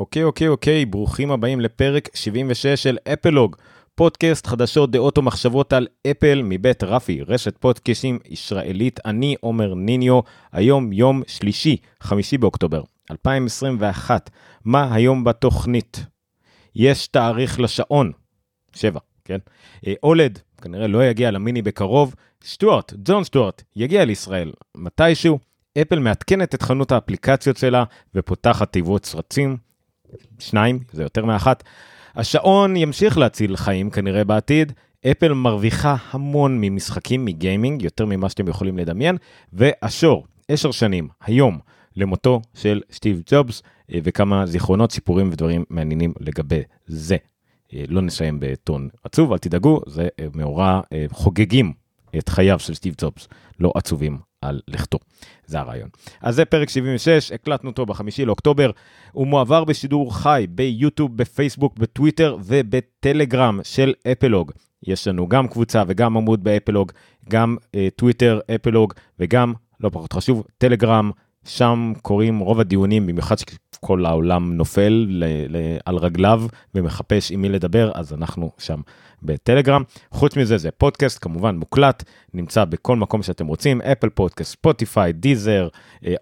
אוקיי, אוקיי, אוקיי, ברוכים הבאים לפרק 76 של אפלוג, פודקאסט חדשות, דעות ומחשבות על אפל מבית רפי, רשת פודקאסטים ישראלית. אני עומר ניניו, היום יום שלישי, חמישי באוקטובר 2021. מה היום בתוכנית? יש תאריך לשעון, שבע, כן? אולד, כנראה לא יגיע למיני בקרוב. סטוארט, ג'ון סטוארט, יגיע לישראל מתישהו. אפל מעדכנת את חנות האפליקציות שלה ופותחת תיבות סרצים. שניים, זה יותר מאחת. השעון ימשיך להציל חיים כנראה בעתיד. אפל מרוויחה המון ממשחקים, מגיימינג, יותר ממה שאתם יכולים לדמיין. והשור, עשר שנים, היום, למותו של סטיב ג'ובס, וכמה זיכרונות, סיפורים ודברים מעניינים לגבי זה. לא נסיים בטון עצוב, אל תדאגו, זה מאורע חוגגים את חייו של סטיב ג'ובס, לא עצובים על לכתו. זה הרעיון. אז זה פרק 76, הקלטנו אותו בחמישי לאוקטובר. הוא מועבר בשידור חי ביוטיוב, בפייסבוק, בטוויטר ובטלגרם של אפלוג. יש לנו גם קבוצה וגם עמוד באפלוג, גם אה, טוויטר, אפלוג וגם, לא פחות חשוב, טלגרם. שם קורים רוב הדיונים, במיוחד שכל העולם נופל ל- ל- על רגליו ומחפש עם מי לדבר, אז אנחנו שם בטלגרם. חוץ מזה זה פודקאסט כמובן מוקלט, נמצא בכל מקום שאתם רוצים, אפל פודקאסט, ספוטיפיי, Deezer,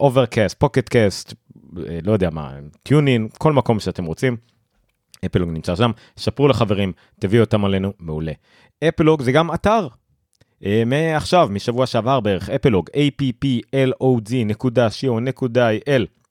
Overcast, Pocket Casts, לא יודע מה, TuneIn, כל מקום שאתם רוצים. אפלוג נמצא שם, ספרו לחברים, תביאו אותם עלינו, מעולה. אפלוג זה גם אתר, מעכשיו, משבוע שעבר בערך, אפלוג, applog.co.il.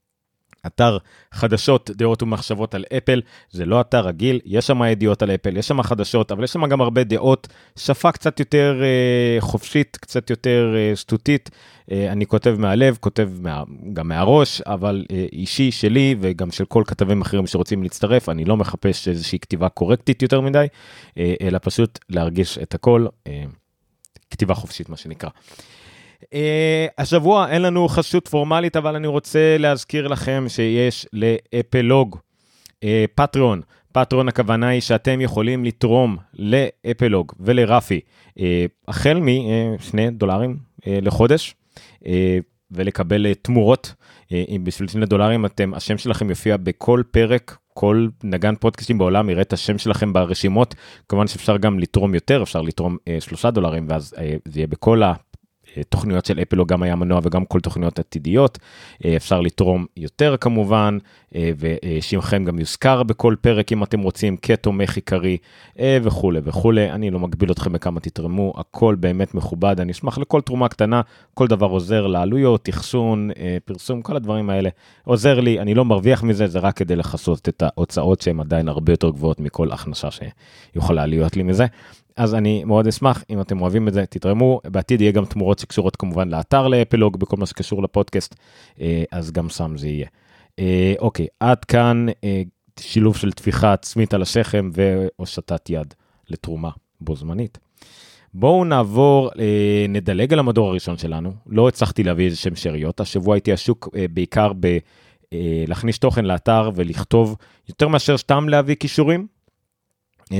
אתר חדשות, דעות ומחשבות על אפל, זה לא אתר רגיל, יש שם ידיעות על אפל, יש שם חדשות, אבל יש שם גם הרבה דעות, שפה קצת יותר אה, חופשית, קצת יותר אה, שטותית. אה, אני כותב מהלב, כותב מה, גם מהראש, אבל אה, אישי שלי וגם של כל כתבים אחרים שרוצים להצטרף, אני לא מחפש איזושהי כתיבה קורקטית יותר מדי, אה, אלא פשוט להרגיש את הכל. אה, כתיבה חופשית מה שנקרא. Uh, השבוע אין לנו חסות פורמלית אבל אני רוצה להזכיר לכם שיש לאפלוג uh, פטריון הכוונה היא שאתם יכולים לתרום לאפלוג ולרפי uh, החל משני דולרים לחודש ולקבל תמורות. Uh, בשביל שני דולרים אתם השם שלכם יופיע בכל פרק כל נגן פודקאסטים בעולם יראה את השם שלכם ברשימות כמובן שאפשר גם לתרום יותר אפשר לתרום אה, שלושה דולרים ואז אה, זה יהיה בכל התוכניות של אפל או גם היה מנוע וגם כל תוכניות עתידיות. אה, אפשר לתרום יותר כמובן אה, ושמכם גם יוזכר בכל פרק אם אתם רוצים כתומך עיקרי אה, וכולי וכולי. אני לא מגביל אתכם בכמה תתרמו הכל באמת מכובד. אני אשמח לכל תרומה קטנה כל דבר עוזר לעלויות אחסון אה, פרסום כל הדברים האלה. עוזר לי אני לא מרוויח מזה זה רק כדי לכסות את ההוצאות שהן עדיין הרבה יותר גבוהות מכל הכנסה שיכולה להיות לי מזה. אז אני מאוד אשמח אם אתם אוהבים את זה תתרמו בעתיד יהיה גם תמורות שקשורות כמובן לאתר לאפלוג בכל מה שקשור לפודקאסט אז גם שם זה יהיה. אוקיי עד כאן שילוב של טפיחה עצמית על השכם והושטת יד לתרומה בו זמנית. בואו נעבור נדלג על המדור הראשון שלנו לא הצלחתי להביא איזה שם שאריות השבוע הייתי השוק בעיקר בלהכניס תוכן לאתר ולכתוב יותר מאשר סתם להביא כישורים.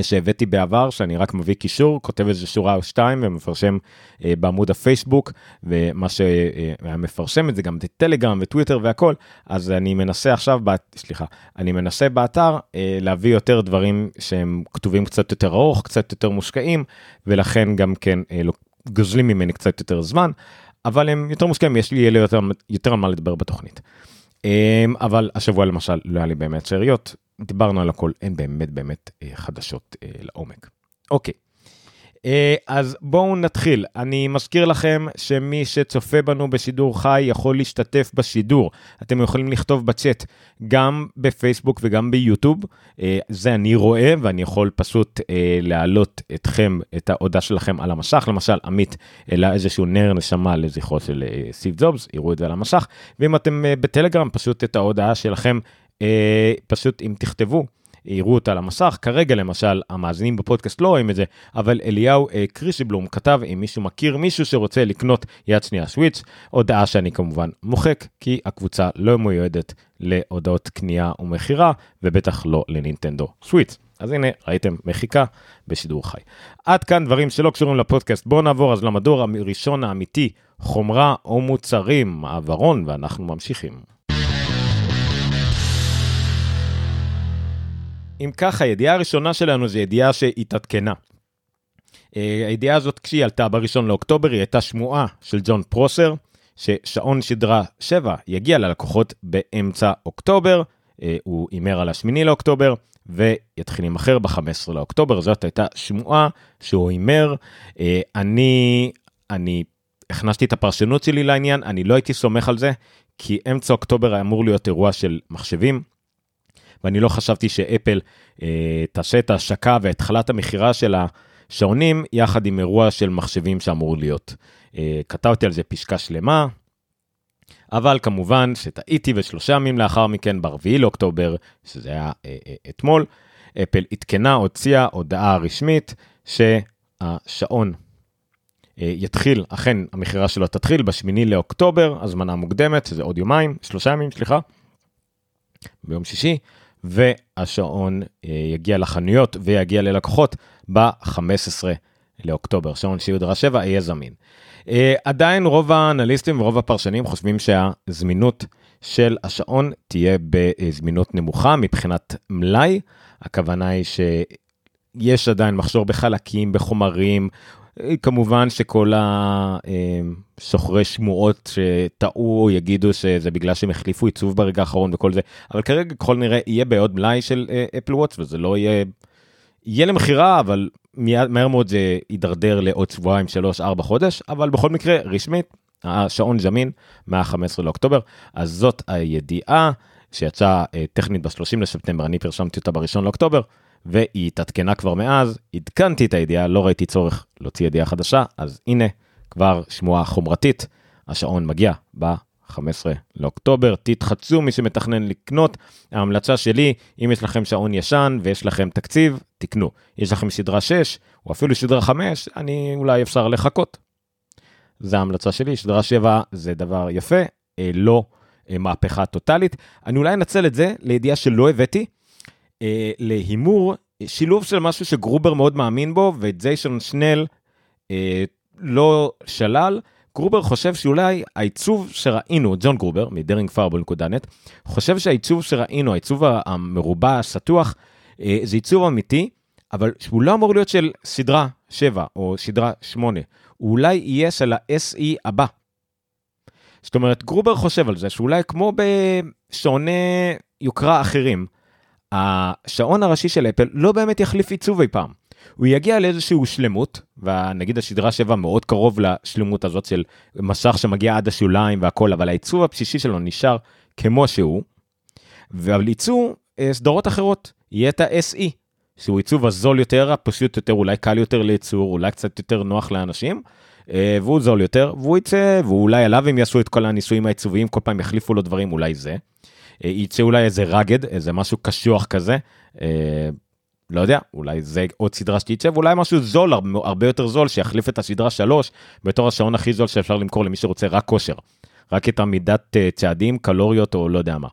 שהבאתי בעבר שאני רק מביא קישור כותב איזה שורה או שתיים ומפרשם אה, בעמוד הפייסבוק ומה שהיה מפרשם את זה גם בטלגרם וטוויטר והכל אז אני מנסה עכשיו סליחה אני מנסה באתר אה, להביא יותר דברים שהם כתובים קצת יותר ארוך קצת יותר מושקעים ולכן גם כן אה, לא, גוזלים ממני קצת יותר זמן אבל הם יותר מושקעים יש לי יותר יותר על מה לדבר בתוכנית. אבל השבוע למשל לא היה לי באמת שאריות דיברנו על הכל, אין באמת באמת אה, חדשות אה, לעומק. אוקיי, אז בואו נתחיל. אני מזכיר לכם שמי שצופה בנו בשידור חי יכול להשתתף בשידור. אתם יכולים לכתוב בצ'אט גם בפייסבוק וגם ביוטיוב. אה, זה אני רואה ואני יכול פשוט אה, להעלות אתכם, את ההודעה שלכם על המשך. למשל, עמית העלה איזשהו נר נשמה לזכרו של אה, סיב ג'ובס, יראו את זה על המשך. ואם אתם אה, בטלגרם, פשוט את ההודעה שלכם אה, פשוט אם תכתבו, יראו אותה על המסך, כרגע למשל המאזינים בפודקאסט לא רואים את זה, אבל אליהו אה, קרישיבלום כתב אם מישהו מכיר מישהו שרוצה לקנות יד שנייה סוויץ', הודעה שאני כמובן מוחק, כי הקבוצה לא מיועדת להודעות קנייה ומכירה, ובטח לא לנינטנדו סוויץ'. אז הנה ראיתם מחיקה בשידור חי. עד כאן דברים שלא קשורים לפודקאסט בואו נעבור אז למדור הראשון האמיתי חומרה או מוצרים מעברון ואנחנו ממשיכים. אם ככה, הידיעה הראשונה שלנו זו ידיעה שהתעדכנה. אה, הידיעה הזאת כשהיא עלתה בראשון לאוקטובר היא הייתה שמועה של ג'ון פרוסר, ששעון שדרה 7 יגיע ללקוחות באמצע אוקטובר, אה, הוא הימר על השמיני לאוקטובר, ויתחיל להימכר ב-15 לאוקטובר, זאת הייתה שמועה שהוא הימר. אה, אני, אני הכנסתי את הפרשנות שלי לעניין, אני לא הייתי סומך על זה, כי אמצע אוקטובר אמור להיות אירוע של מחשבים, ואני לא חשבתי שאפל אה, תעשה את ההשקה והתחלת המכירה של השעונים יחד עם אירוע של מחשבים שאמור להיות. אה, כתבתי על זה פסקה שלמה, אבל כמובן שטעיתי ושלושה ימים לאחר מכן, ב-4 לאוקטובר, שזה היה אה, אה, אתמול, אפל עדכנה, הוציאה הודעה רשמית שהשעון אה, יתחיל, אכן המכירה שלו תתחיל בשמיני לאוקטובר, הזמנה מוקדמת, שזה עוד יומיים, שלושה ימים, סליחה, ביום שישי, והשעון אה, יגיע לחנויות ויגיע ללקוחות ב-15 לאוקטובר, שעון שיודרה 7 יהיה זמין. אה, עדיין רוב האנליסטים ורוב הפרשנים חושבים שהזמינות של השעון תהיה בזמינות נמוכה מבחינת מלאי, הכוונה היא שיש עדיין מחסור בחלקים, בחומרים, כמובן שכל הסוחרי שמועות שטעו יגידו שזה בגלל שהם החליפו עיצוב ברגע האחרון וכל זה, אבל כרגע ככל נראה יהיה בעוד מלאי של אפל וואטס וזה לא יהיה, יהיה למכירה אבל מהר מאוד זה יידרדר לעוד שבועיים, שלוש, ארבע חודש, אבל בכל מקרה רשמית השעון זמין מה-15 לאוקטובר, אז זאת הידיעה שיצאה טכנית ב-30 לספטמבר, אני פרשמתי אותה ב-1 לאוקטובר. והיא התעדכנה כבר מאז, עדכנתי את הידיעה, לא ראיתי צורך להוציא ידיעה חדשה, אז הנה, כבר שמועה חומרתית, השעון מגיע ב-15 לאוקטובר, תתחצו מי שמתכנן לקנות. ההמלצה שלי, אם יש לכם שעון ישן ויש לכם תקציב, תקנו. יש לכם סדרה 6, או אפילו סדרה 5, אני אולי אפשר לחכות. זה ההמלצה שלי, סדרה 7 זה דבר יפה, אה, לא אה, מהפכה טוטאלית. אני אולי אנצל את זה לידיעה שלא הבאתי. אה, להימור, שילוב של משהו שגרובר מאוד מאמין בו, ואת זיישון שנל אה, לא שלל. גרובר חושב שאולי העיצוב שראינו, ג'ון גרובר מדרינג פארבול.נט, חושב שהעיצוב שראינו, העיצוב המרובע, הסטוח, אה, זה עיצוב אמיתי, אבל שהוא לא אמור להיות של סדרה 7 או סדרה 8, הוא אולי יהיה של ה-SE הבא. זאת אומרת, גרובר חושב על זה שאולי כמו בשעוני יוקרה אחרים, השעון הראשי של אפל לא באמת יחליף עיצוב אי פעם. הוא יגיע לאיזשהו שלמות, ונגיד השדרה 7 מאוד קרוב לשלמות הזאת של מסך שמגיע עד השוליים והכל, אבל העיצוב הבסיסי שלו נשאר כמו שהוא, ועל ייצוא אה, סדרות אחרות, יהיה את ה-SE, שהוא עיצוב הזול יותר, הפשוט יותר, אולי קל יותר לייצור, אולי קצת יותר נוח לאנשים, אה, והוא זול יותר, והוא יצא, ואולי עליו הם יעשו את כל הניסויים העיצוביים, כל פעם יחליפו לו דברים, אולי זה. אה, יצא אולי איזה רגד, איזה משהו קשוח כזה. אה, לא יודע, אולי זה עוד סדרה שתצא, ואולי משהו זול, הרבה יותר זול, שיחליף את הסדרה 3 בתור השעון הכי זול שאפשר למכור למי שרוצה רק כושר. רק את המידת אה, צעדים, קלוריות או לא יודע מה.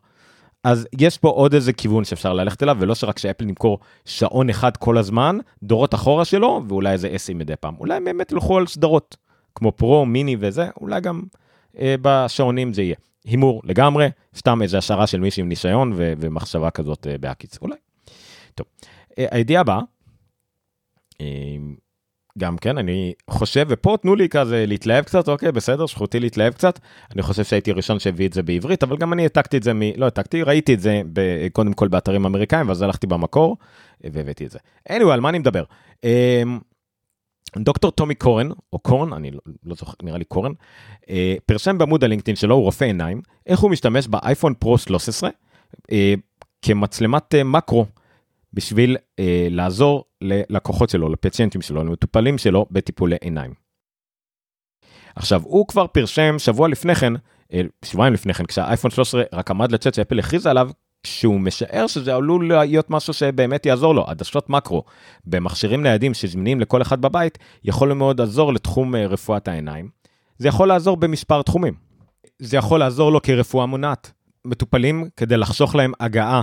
אז יש פה עוד איזה כיוון שאפשר ללכת אליו, ולא שרק שאפל נמכור שעון אחד כל הזמן, דורות אחורה שלו, ואולי איזה אסי מדי פעם. אולי הם באמת ילכו על סדרות, כמו פרו, מיני וזה, אולי גם אה, בשעונים זה יהיה. הימור לגמרי, סתם איזה השערה של מישהי עם ניסיון ו- ומחשבה כזאת uh, בהקיץ, אולי. טוב, uh, הידיעה הבאה, uh, גם כן, אני חושב, ופה תנו לי כזה להתלהב קצת, אוקיי, בסדר, זכותי להתלהב קצת. אני חושב שהייתי הראשון שהביא את זה בעברית, אבל גם אני העתקתי את זה מ... לא העתקתי, ראיתי את זה ב... קודם כל באתרים אמריקאים, ואז הלכתי במקור והבאתי את זה. anyway, על מה אני מדבר? Uh, דוקטור טומי קורן, או קורן, אני לא, לא זוכר, נראה לי קורן, אה, פרשם בעמוד הלינקדאין שלו, הוא רופא עיניים, איך הוא משתמש באייפון פרו 13 אה, כמצלמת אה, מקרו, בשביל אה, לעזור ללקוחות שלו, לפציינטים שלו, למטופלים שלו, בטיפולי עיניים. עכשיו, הוא כבר פרשם שבוע לפני כן, אה, שבועיים לפני כן, כשהאייפון 13 רק עמד לצאת שאפל הכריז עליו, שהוא משער שזה עלול להיות משהו שבאמת יעזור לו, עדשות מקרו במכשירים ניידים שזמינים לכל אחד בבית, יכול מאוד לעזור לתחום אה, רפואת העיניים. זה יכול לעזור במספר תחומים. זה יכול לעזור לו כרפואה מונעת. מטופלים, כדי לחסוך להם הגעה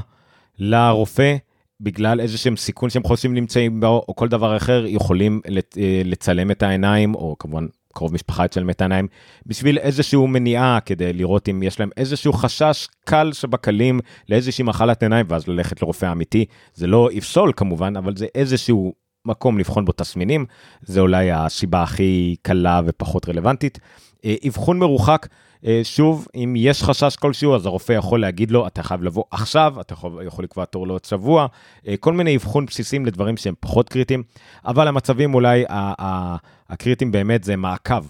לרופא, בגלל איזה שהם סיכון שהם חושבים נמצאים בו, או כל דבר אחר, יכולים אה, לצלם את העיניים, או כמובן קרוב משפחה אצל העיניים, בשביל איזשהו מניעה, כדי לראות אם יש להם איזשהו חשש קל שבקלים לאיזושהי מחלת עיניים, ואז ללכת לרופא אמיתי. זה לא יפסול כמובן, אבל זה איזשהו מקום לבחון בו תסמינים, זה אולי הסיבה הכי קלה ופחות רלוונטית. אה, אבחון מרוחק, שוב, אם יש חשש כלשהו, אז הרופא יכול להגיד לו, אתה חייב לבוא עכשיו, אתה יכול, יכול לקבוע תור לעוד שבוע, אה, כל מיני אבחון בסיסים לדברים שהם פחות קריטיים, אבל המצבים אולי הקריטיים באמת זה מעקב.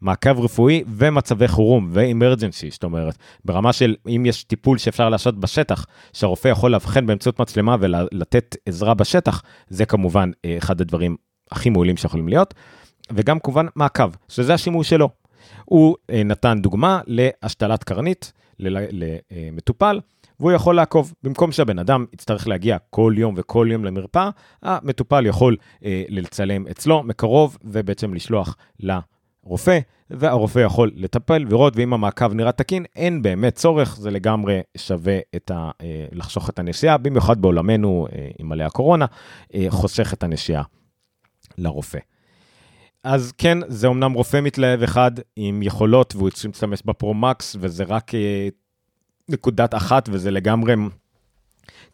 מעקב רפואי ומצבי חירום ואימרג'נסי, זאת אומרת, ברמה של אם יש טיפול שאפשר לעשות בשטח, שהרופא יכול לאבחן באמצעות מצלמה ולתת עזרה בשטח, זה כמובן אחד הדברים הכי מעולים שיכולים להיות, וגם כמובן מעקב, שזה השימוש שלו. הוא אה, נתן דוגמה להשתלת קרנית למטופל, והוא יכול לעקוב. במקום שהבן אדם יצטרך להגיע כל יום וכל יום למרפאה, המטופל יכול אה, לצלם אצלו מקרוב ובעצם לשלוח לרופא, והרופא יכול לטפל ולראות, ואם המעקב נראה תקין, אין באמת צורך, זה לגמרי שווה את ה, אה, לחסוך את הנסיעה, במיוחד בעולמנו, אה, עם מלא הקורונה, אה, חוסך את הנסיעה לרופא. אז כן, זה אמנם רופא מתלהב אחד עם יכולות, והוא משתמש בפרו-מקס, וזה רק אה, נקודת אחת, וזה לגמרי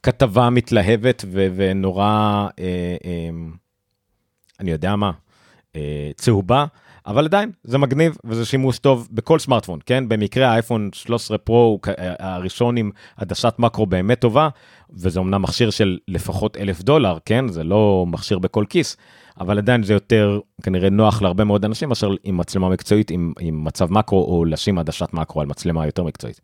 כתבה מתלהבת ו- ונורא, אה, אה, אני יודע מה, אה, צהובה, אבל עדיין, זה מגניב וזה שימוש טוב בכל סמארטפון, כן? במקרה האייפון 13 פרו הוא אה, הראשון עם עדשת מקרו באמת טובה, וזה אמנם מכשיר של לפחות אלף דולר, כן? זה לא מכשיר בכל כיס. אבל עדיין זה יותר כנראה נוח להרבה מאוד אנשים מאשר עם מצלמה מקצועית, עם, עם מצב מקרו, או לשים עדשת מקרו על מצלמה יותר מקצועית.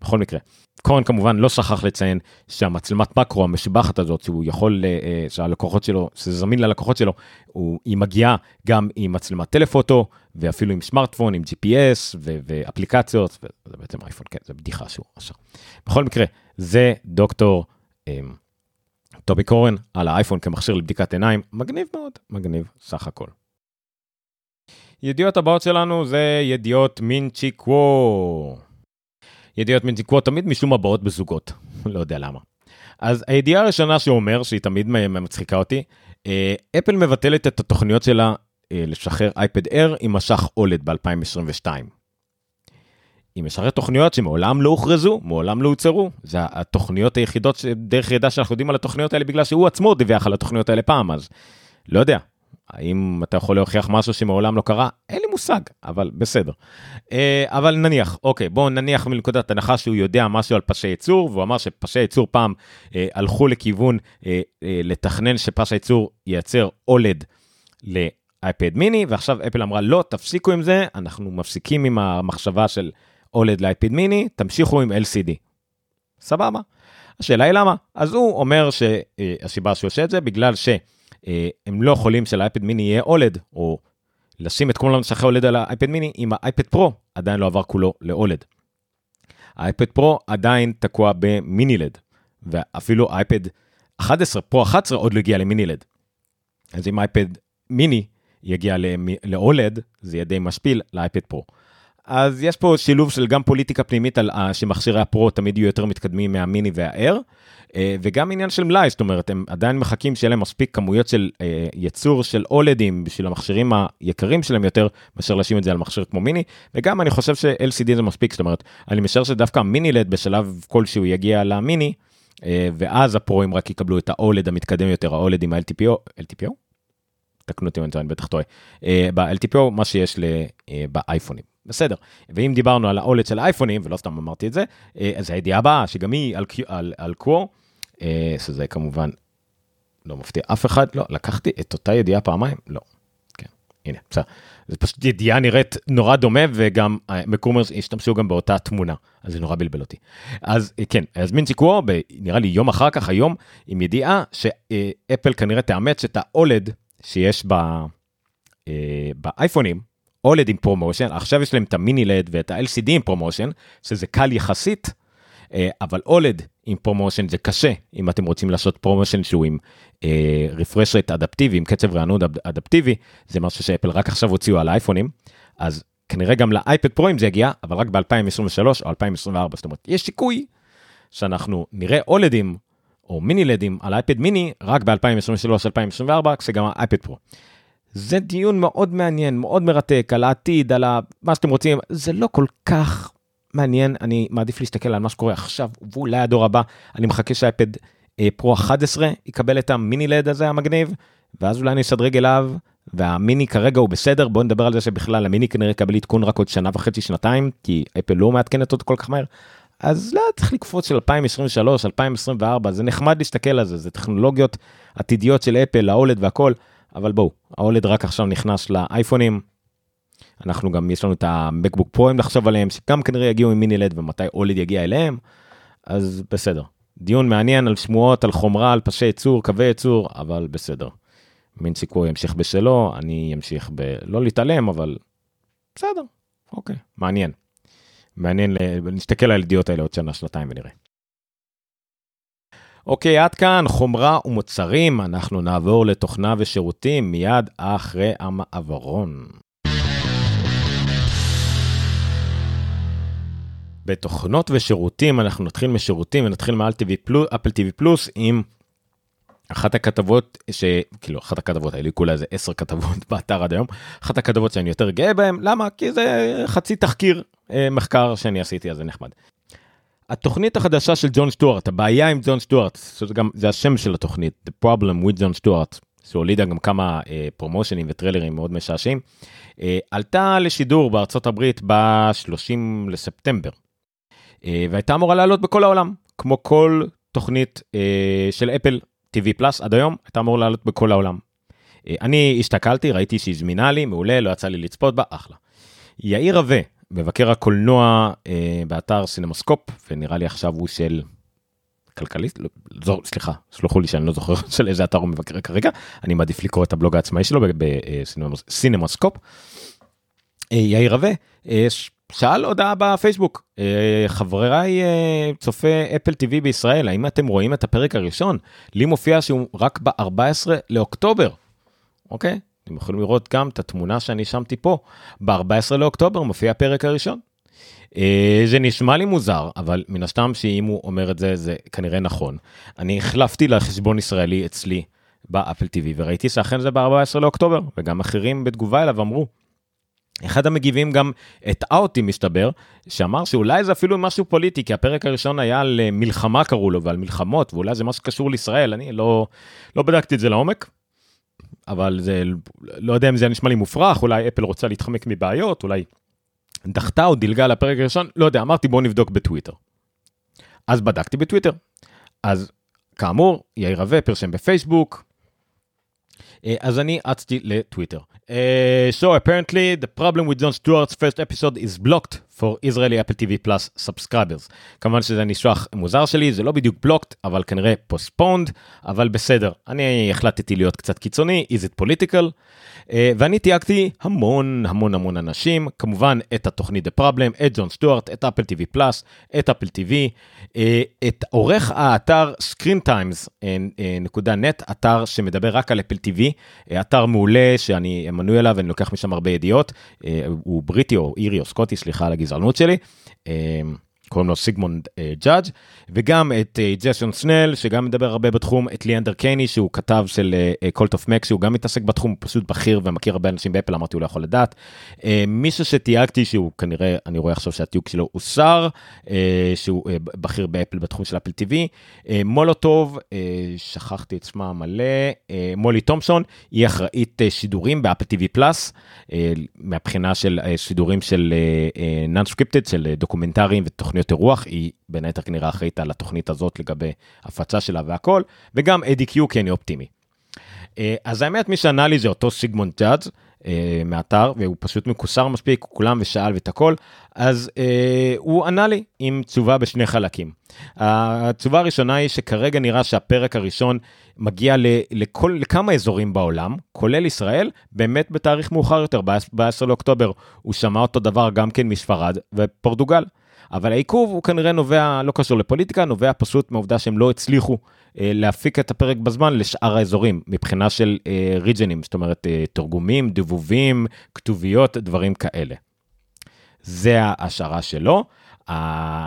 בכל מקרה, קורן כמובן לא שכח לציין שהמצלמת מקרו המשובחת הזאת, שהוא יכול, אה, אה, שהלקוחות שלו, שזה זמין ללקוחות שלו, הוא, היא מגיעה גם עם מצלמת טלפוטו, ואפילו עם סמארטפון, עם GPS ו- ואפליקציות, וזה בעצם אייפון, כן, זה בדיחה שהוא עכשיו. בכל מקרה, זה דוקטור אמ, טובי קורן על האייפון כמכשיר לבדיקת עיניים, מגניב מאוד, מגניב סך הכל. ידיעות הבאות שלנו זה ידיעות מינצ'יקוו. ידיעות מינצ'יקוו תמיד משום מה באות בזוגות, לא יודע למה. אז הידיעה הראשונה שהוא אומר, שהיא תמיד מצחיקה אותי, אה, אפל מבטלת את התוכניות שלה אה, לשחרר אייפד אר עם משך אולד ב-2022. היא משרת תוכניות שמעולם לא הוכרזו, מעולם לא הוצהרו. זה התוכניות היחידות, דרך ידע שאנחנו יודעים על התוכניות האלה בגלל שהוא עצמו דיווח על התוכניות האלה פעם, אז לא יודע. האם אתה יכול להוכיח משהו שמעולם לא קרה? אין לי מושג, אבל בסדר. אה, אבל נניח, אוקיי, בואו נניח מנקודת הנחה שהוא יודע משהו על פשי ייצור, והוא אמר שפשי ייצור פעם אה, הלכו לכיוון אה, אה, לתכנן שפש הייצור ייצר אולד לאייפד מיני, ועכשיו אפל אמרה לא, תפסיקו עם זה, אנחנו מפסיקים עם המחשבה של אולד לאייפיד מיני, תמשיכו עם LCD. סבבה. השאלה היא למה? אז הוא אומר שהסיבה שהוא עושה את זה בגלל שהם לא יכולים שלאייפד מיני יהיה אולד, או לשים את כל המשכי אולד על האייפד מיני, אם האייפד פרו עדיין לא עבר כולו לאולד. האייפד פרו עדיין תקוע במיני לד, ואפילו אייפד 11, פרו 11 עוד לא הגיע למיני לד. אז אם אייפד מיני יגיע לאולד, זה יהיה די משפיל לאייפד פרו. אז יש פה שילוב של גם פוליטיקה פנימית על uh, שמכשירי הפרו תמיד יהיו יותר מתקדמים מהמיני והאר, uh, וגם עניין של מלאי, זאת אומרת, הם עדיין מחכים שיהיה להם מספיק כמויות של uh, ייצור של אולדים בשביל המכשירים היקרים שלהם יותר, מאשר להשאיר את זה על מכשיר כמו מיני, וגם אני חושב ש-LCD זה מספיק, זאת אומרת, אני משער שדווקא מיני לד בשלב כלשהו יגיע למיני, ואז הפרוים רק יקבלו את האולד המתקדם יותר, האולד עם ה-LTPO, LTPO? תקנו אותי אם אני בטח טועה, ב-LTPO מה שיש באייפונים. בסדר. ואם דיברנו על האולד של האייפונים, ולא סתם אמרתי את זה, אה, אז הידיעה הבאה, שגם היא על, על, על קוור, אה, שזה כמובן לא מפתיע אף אחד, לא, לקחתי את אותה ידיעה פעמיים? לא. כן, הנה, בסדר. זה פשוט ידיעה נראית נורא דומה, וגם אה, מקומרס השתמשו גם באותה תמונה, אז זה נורא בלבל אותי. אז כן, אז מינצ'י קוור, נראה לי יום אחר כך, היום, עם ידיעה שאפל כנראה תאמץ את ה OLED שיש באייפונים, OLED עם ProMotion, עכשיו יש להם את המיני LED ואת ה- LCD עם ProMotion, שזה קל יחסית, אה, אבל OLED עם ProMotion זה קשה, אם אתם רוצים לעשות ProMotion שהוא עם refresh rate אדפטיבי, עם קצב רענון אדפטיבי, זה משהו שאפל רק עכשיו הוציאו על האייפונים, אז כנראה גם לאייפד Proים זה יגיע, אבל רק ב-2023 או 2024, זאת אומרת, יש סיכוי שאנחנו נראה אולדים או מיני לדים על אייפד מיני רק ב-2023-2024, כשגם האייפד פרו. זה דיון מאוד מעניין, מאוד מרתק, על העתיד, על מה שאתם רוצים, זה לא כל כך מעניין, אני מעדיף להסתכל על מה שקורה עכשיו, ואולי הדור הבא, אני מחכה שהאייפד אה, פרו 11 יקבל את המיני לד הזה המגניב, ואז אולי אני אשדרג אליו, והמיני כרגע הוא בסדר, בואו נדבר על זה שבכלל המיני כנראה יקבל עדכון רק עוד שנה וחצי, שנתיים, כי אפל לא מעדכנת אותו כל כך מהר. אז לא צריך לקפוץ של 2023, 2024, זה נחמד להסתכל על זה, זה טכנולוגיות עתידיות של אפל, האולד והכל, אבל בואו, האולד רק עכשיו נכנס לאייפונים. אנחנו גם, יש לנו את המקבוק פרוים לחשוב עליהם, שגם כנראה יגיעו עם מיני לד ומתי אולד יגיע אליהם, אז בסדר. דיון מעניין על שמועות, על חומרה, על פשי ייצור, קווי ייצור, אבל בסדר. מין סיקור ימשיך בשלו, אני אמשיך ב... לא להתעלם, אבל בסדר, אוקיי, מעניין. מעניין, נסתכל על הידיעות האלה עוד שנה, שנתיים ונראה. אוקיי, עד כאן חומרה ומוצרים, אנחנו נעבור לתוכנה ושירותים מיד אחרי המעברון. בתוכנות ושירותים אנחנו נתחיל משירותים ונתחיל מאפל TV פלוס עם אחת הכתבות שכאילו אחת הכתבות האלה כולה איזה 10 כתבות באתר עד היום אחת הכתבות שאני יותר גאה בהם למה כי זה חצי תחקיר אה, מחקר שאני עשיתי אז זה נחמד. התוכנית החדשה של ג'ון סטוארט הבעיה עם ג'ון סטוארט זה גם זה השם של התוכנית the problem with ג'ון סטוארט שהולידה גם כמה אה, פרומושנים וטריילרים מאוד משעשעים אה, עלתה לשידור בארצות הברית ב-30 לספטמבר אה, והייתה אמורה לעלות בכל העולם כמו כל תוכנית אה, של אפל TV Plus עד היום הייתה אמורה לעלות בכל העולם. אה, אני הסתכלתי ראיתי שהיא זמינה לי מעולה לא יצא לי לצפות בה אחלה. יאיר רווה מבקר הקולנוע אה, באתר סינמוסקופ ונראה לי עכשיו הוא של כלכליסט לא, זו, סליחה סלחו לי שאני לא זוכר של איזה אתר הוא מבקר כרגע אני מעדיף לקרוא את הבלוג העצמאי שלו בסינמוסקופ. אה, יאיר רווה אה, שאל הודעה בפייסבוק אה, חבריי אה, צופי אפל TV בישראל האם אתם רואים את הפרק הראשון לי מופיע שהוא רק ב-14 לאוקטובר. אוקיי אתם יכולים לראות גם את התמונה שאני שמתי פה. ב-14 לאוקטובר מופיע הפרק הראשון. אה, זה נשמע לי מוזר אבל מן הסתם שאם הוא אומר את זה זה כנראה נכון. אני החלפתי לחשבון ישראלי אצלי באפל TV וראיתי שאכן זה ב-14 לאוקטובר וגם אחרים בתגובה אליו אמרו. אחד המגיבים גם הטעה אותי מסתבר, שאמר שאולי זה אפילו משהו פוליטי, כי הפרק הראשון היה על אה, מלחמה קראו לו ועל מלחמות, ואולי זה משהו שקשור לישראל, אני לא, לא בדקתי את זה לעומק, אבל זה, לא יודע אם זה נשמע לי מופרך, אולי אפל רוצה להתחמק מבעיות, אולי דחתה או דילגה לפרק הראשון, לא יודע, אמרתי בוא נבדוק בטוויטר. אז בדקתי בטוויטר. אז כאמור, יאיר רווה פרשם בפייסבוק, אה, אז אני אצתי לטוויטר. Uh, so apparently the problem with John Stewart's first episode is blocked for Israeli Apple TV Plus subscribers. כמובן שזה ניסוח מוזר שלי, זה לא בדיוק blocked, אבל כנראה postponed, אבל בסדר. אני החלטתי להיות קצת קיצוני, is it political? Uh, ואני תייגתי המון המון המון אנשים, כמובן את התוכנית The Problem, את ג'ון סטוארט, את אפל TV פלאס, את אפל TV, uh, את עורך האתר screentimes.net, אתר שמדבר רק על אפל TV, אתר מעולה שאני מנוי אליו ואני לוקח משם הרבה ידיעות, uh, הוא בריטי או אירי או סקוטי, סליחה על הגזענות שלי. קוראים לו סיגמונד ג'אדג' וגם את ג'סון סנל שגם מדבר הרבה בתחום את ליאנדר קייני שהוא כתב של Cult of Mac שהוא גם מתעסק בתחום פשוט בכיר ומכיר הרבה אנשים באפל אמרתי הוא לא יכול לדעת. אה, מישהו שתייגתי שהוא כנראה אני רואה עכשיו שהתיוג שלו אה, שהוא בכיר באפל בתחום של אפל אה, מולוטוב שכחתי את שמה מלא אה, מולי תומפסון היא אחראית שידורים באפל TV Plus מהבחינה של שידורים של non-scripted של דוקומנטרים ותוכניות. תוכניות אירוח, היא בין היתר כנראה אחראית על התוכנית הזאת לגבי הפצה שלה והכל, וגם אדי קיו כי אני אופטימי. אה, אז האמת מי שענה לי זה אותו סיגמונד ג'אדג' אה, מאתר והוא פשוט מקוסר מספיק כולם ושאל ואת הכל אז אה, הוא ענה לי עם תשובה בשני חלקים. התשובה הראשונה היא שכרגע נראה שהפרק הראשון מגיע לכל, לכמה אזורים בעולם כולל ישראל באמת בתאריך מאוחר יותר ב-10 לאוקטובר הוא שמע אותו דבר גם כן מספרד ופורטוגל. אבל העיכוב הוא כנראה נובע, לא קשור לפוליטיקה, נובע פשוט מהעובדה שהם לא הצליחו אה, להפיק את הפרק בזמן לשאר האזורים, מבחינה של אה, ריג'נים, זאת אומרת אה, תרגומים, דיבובים, כתוביות, דברים כאלה. זה ההשערה שלו.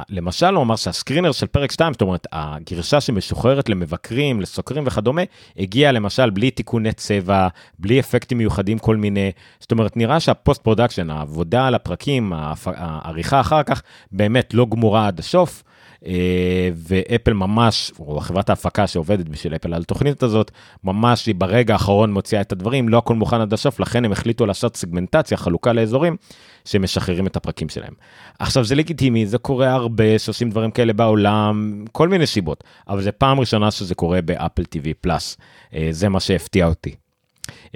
למשל הוא אמר שהסקרינר של פרק 2, זאת אומרת הגרשה שמשוחררת למבקרים, לסוקרים וכדומה, הגיע למשל בלי תיקוני צבע, בלי אפקטים מיוחדים כל מיני, זאת אומרת נראה שה post production, העבודה על הפרקים, העריכה אחר כך, באמת לא גמורה עד הסוף. אה, ואפל ממש, או חברת ההפקה שעובדת בשביל אפל על התוכנית הזאת, ממש היא ברגע האחרון מוציאה את הדברים, לא הכל מוכן עד הסוף, לכן הם החליטו לעשות סגמנטציה, חלוקה לאזורים, שמשחררים את הפרקים שלהם. עכשיו זה לגיטימי, זה קורה הרבה, שעושים דברים כאלה בעולם, כל מיני סיבות, אבל זה פעם ראשונה שזה קורה באפל TV Plus, אה, זה מה שהפתיע אותי.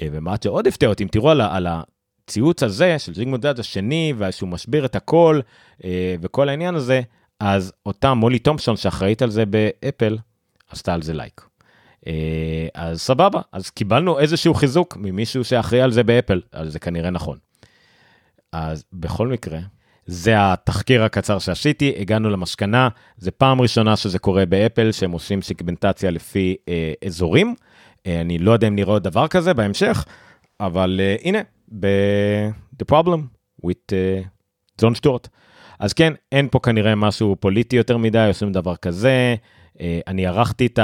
אה, ומה שעוד הפתיע אותי, אם תראו על, על הציוץ הזה של סיגמונד השני, ושהוא משביר את הכל, וכל העניין הזה, אז אותה מולי תומפסון שאחראית על זה באפל, עשתה על זה לייק. אה, אז סבבה, אז קיבלנו איזשהו חיזוק ממישהו שאחראי על זה באפל, אז זה כנראה נכון. אז בכל מקרה, זה התחקיר הקצר שעשיתי, הגענו למסקנה, זה פעם ראשונה שזה קורה באפל, שהם עושים סגמנטציה לפי אה, אזורים. אה, אני לא יודע אם נראה עוד דבר כזה בהמשך, אבל אה, הנה, ב- The Problem with ג'ון uh, סטוארט. אז כן, אין פה כנראה משהו פוליטי יותר מדי, עושים דבר כזה. אה, אני ערכתי את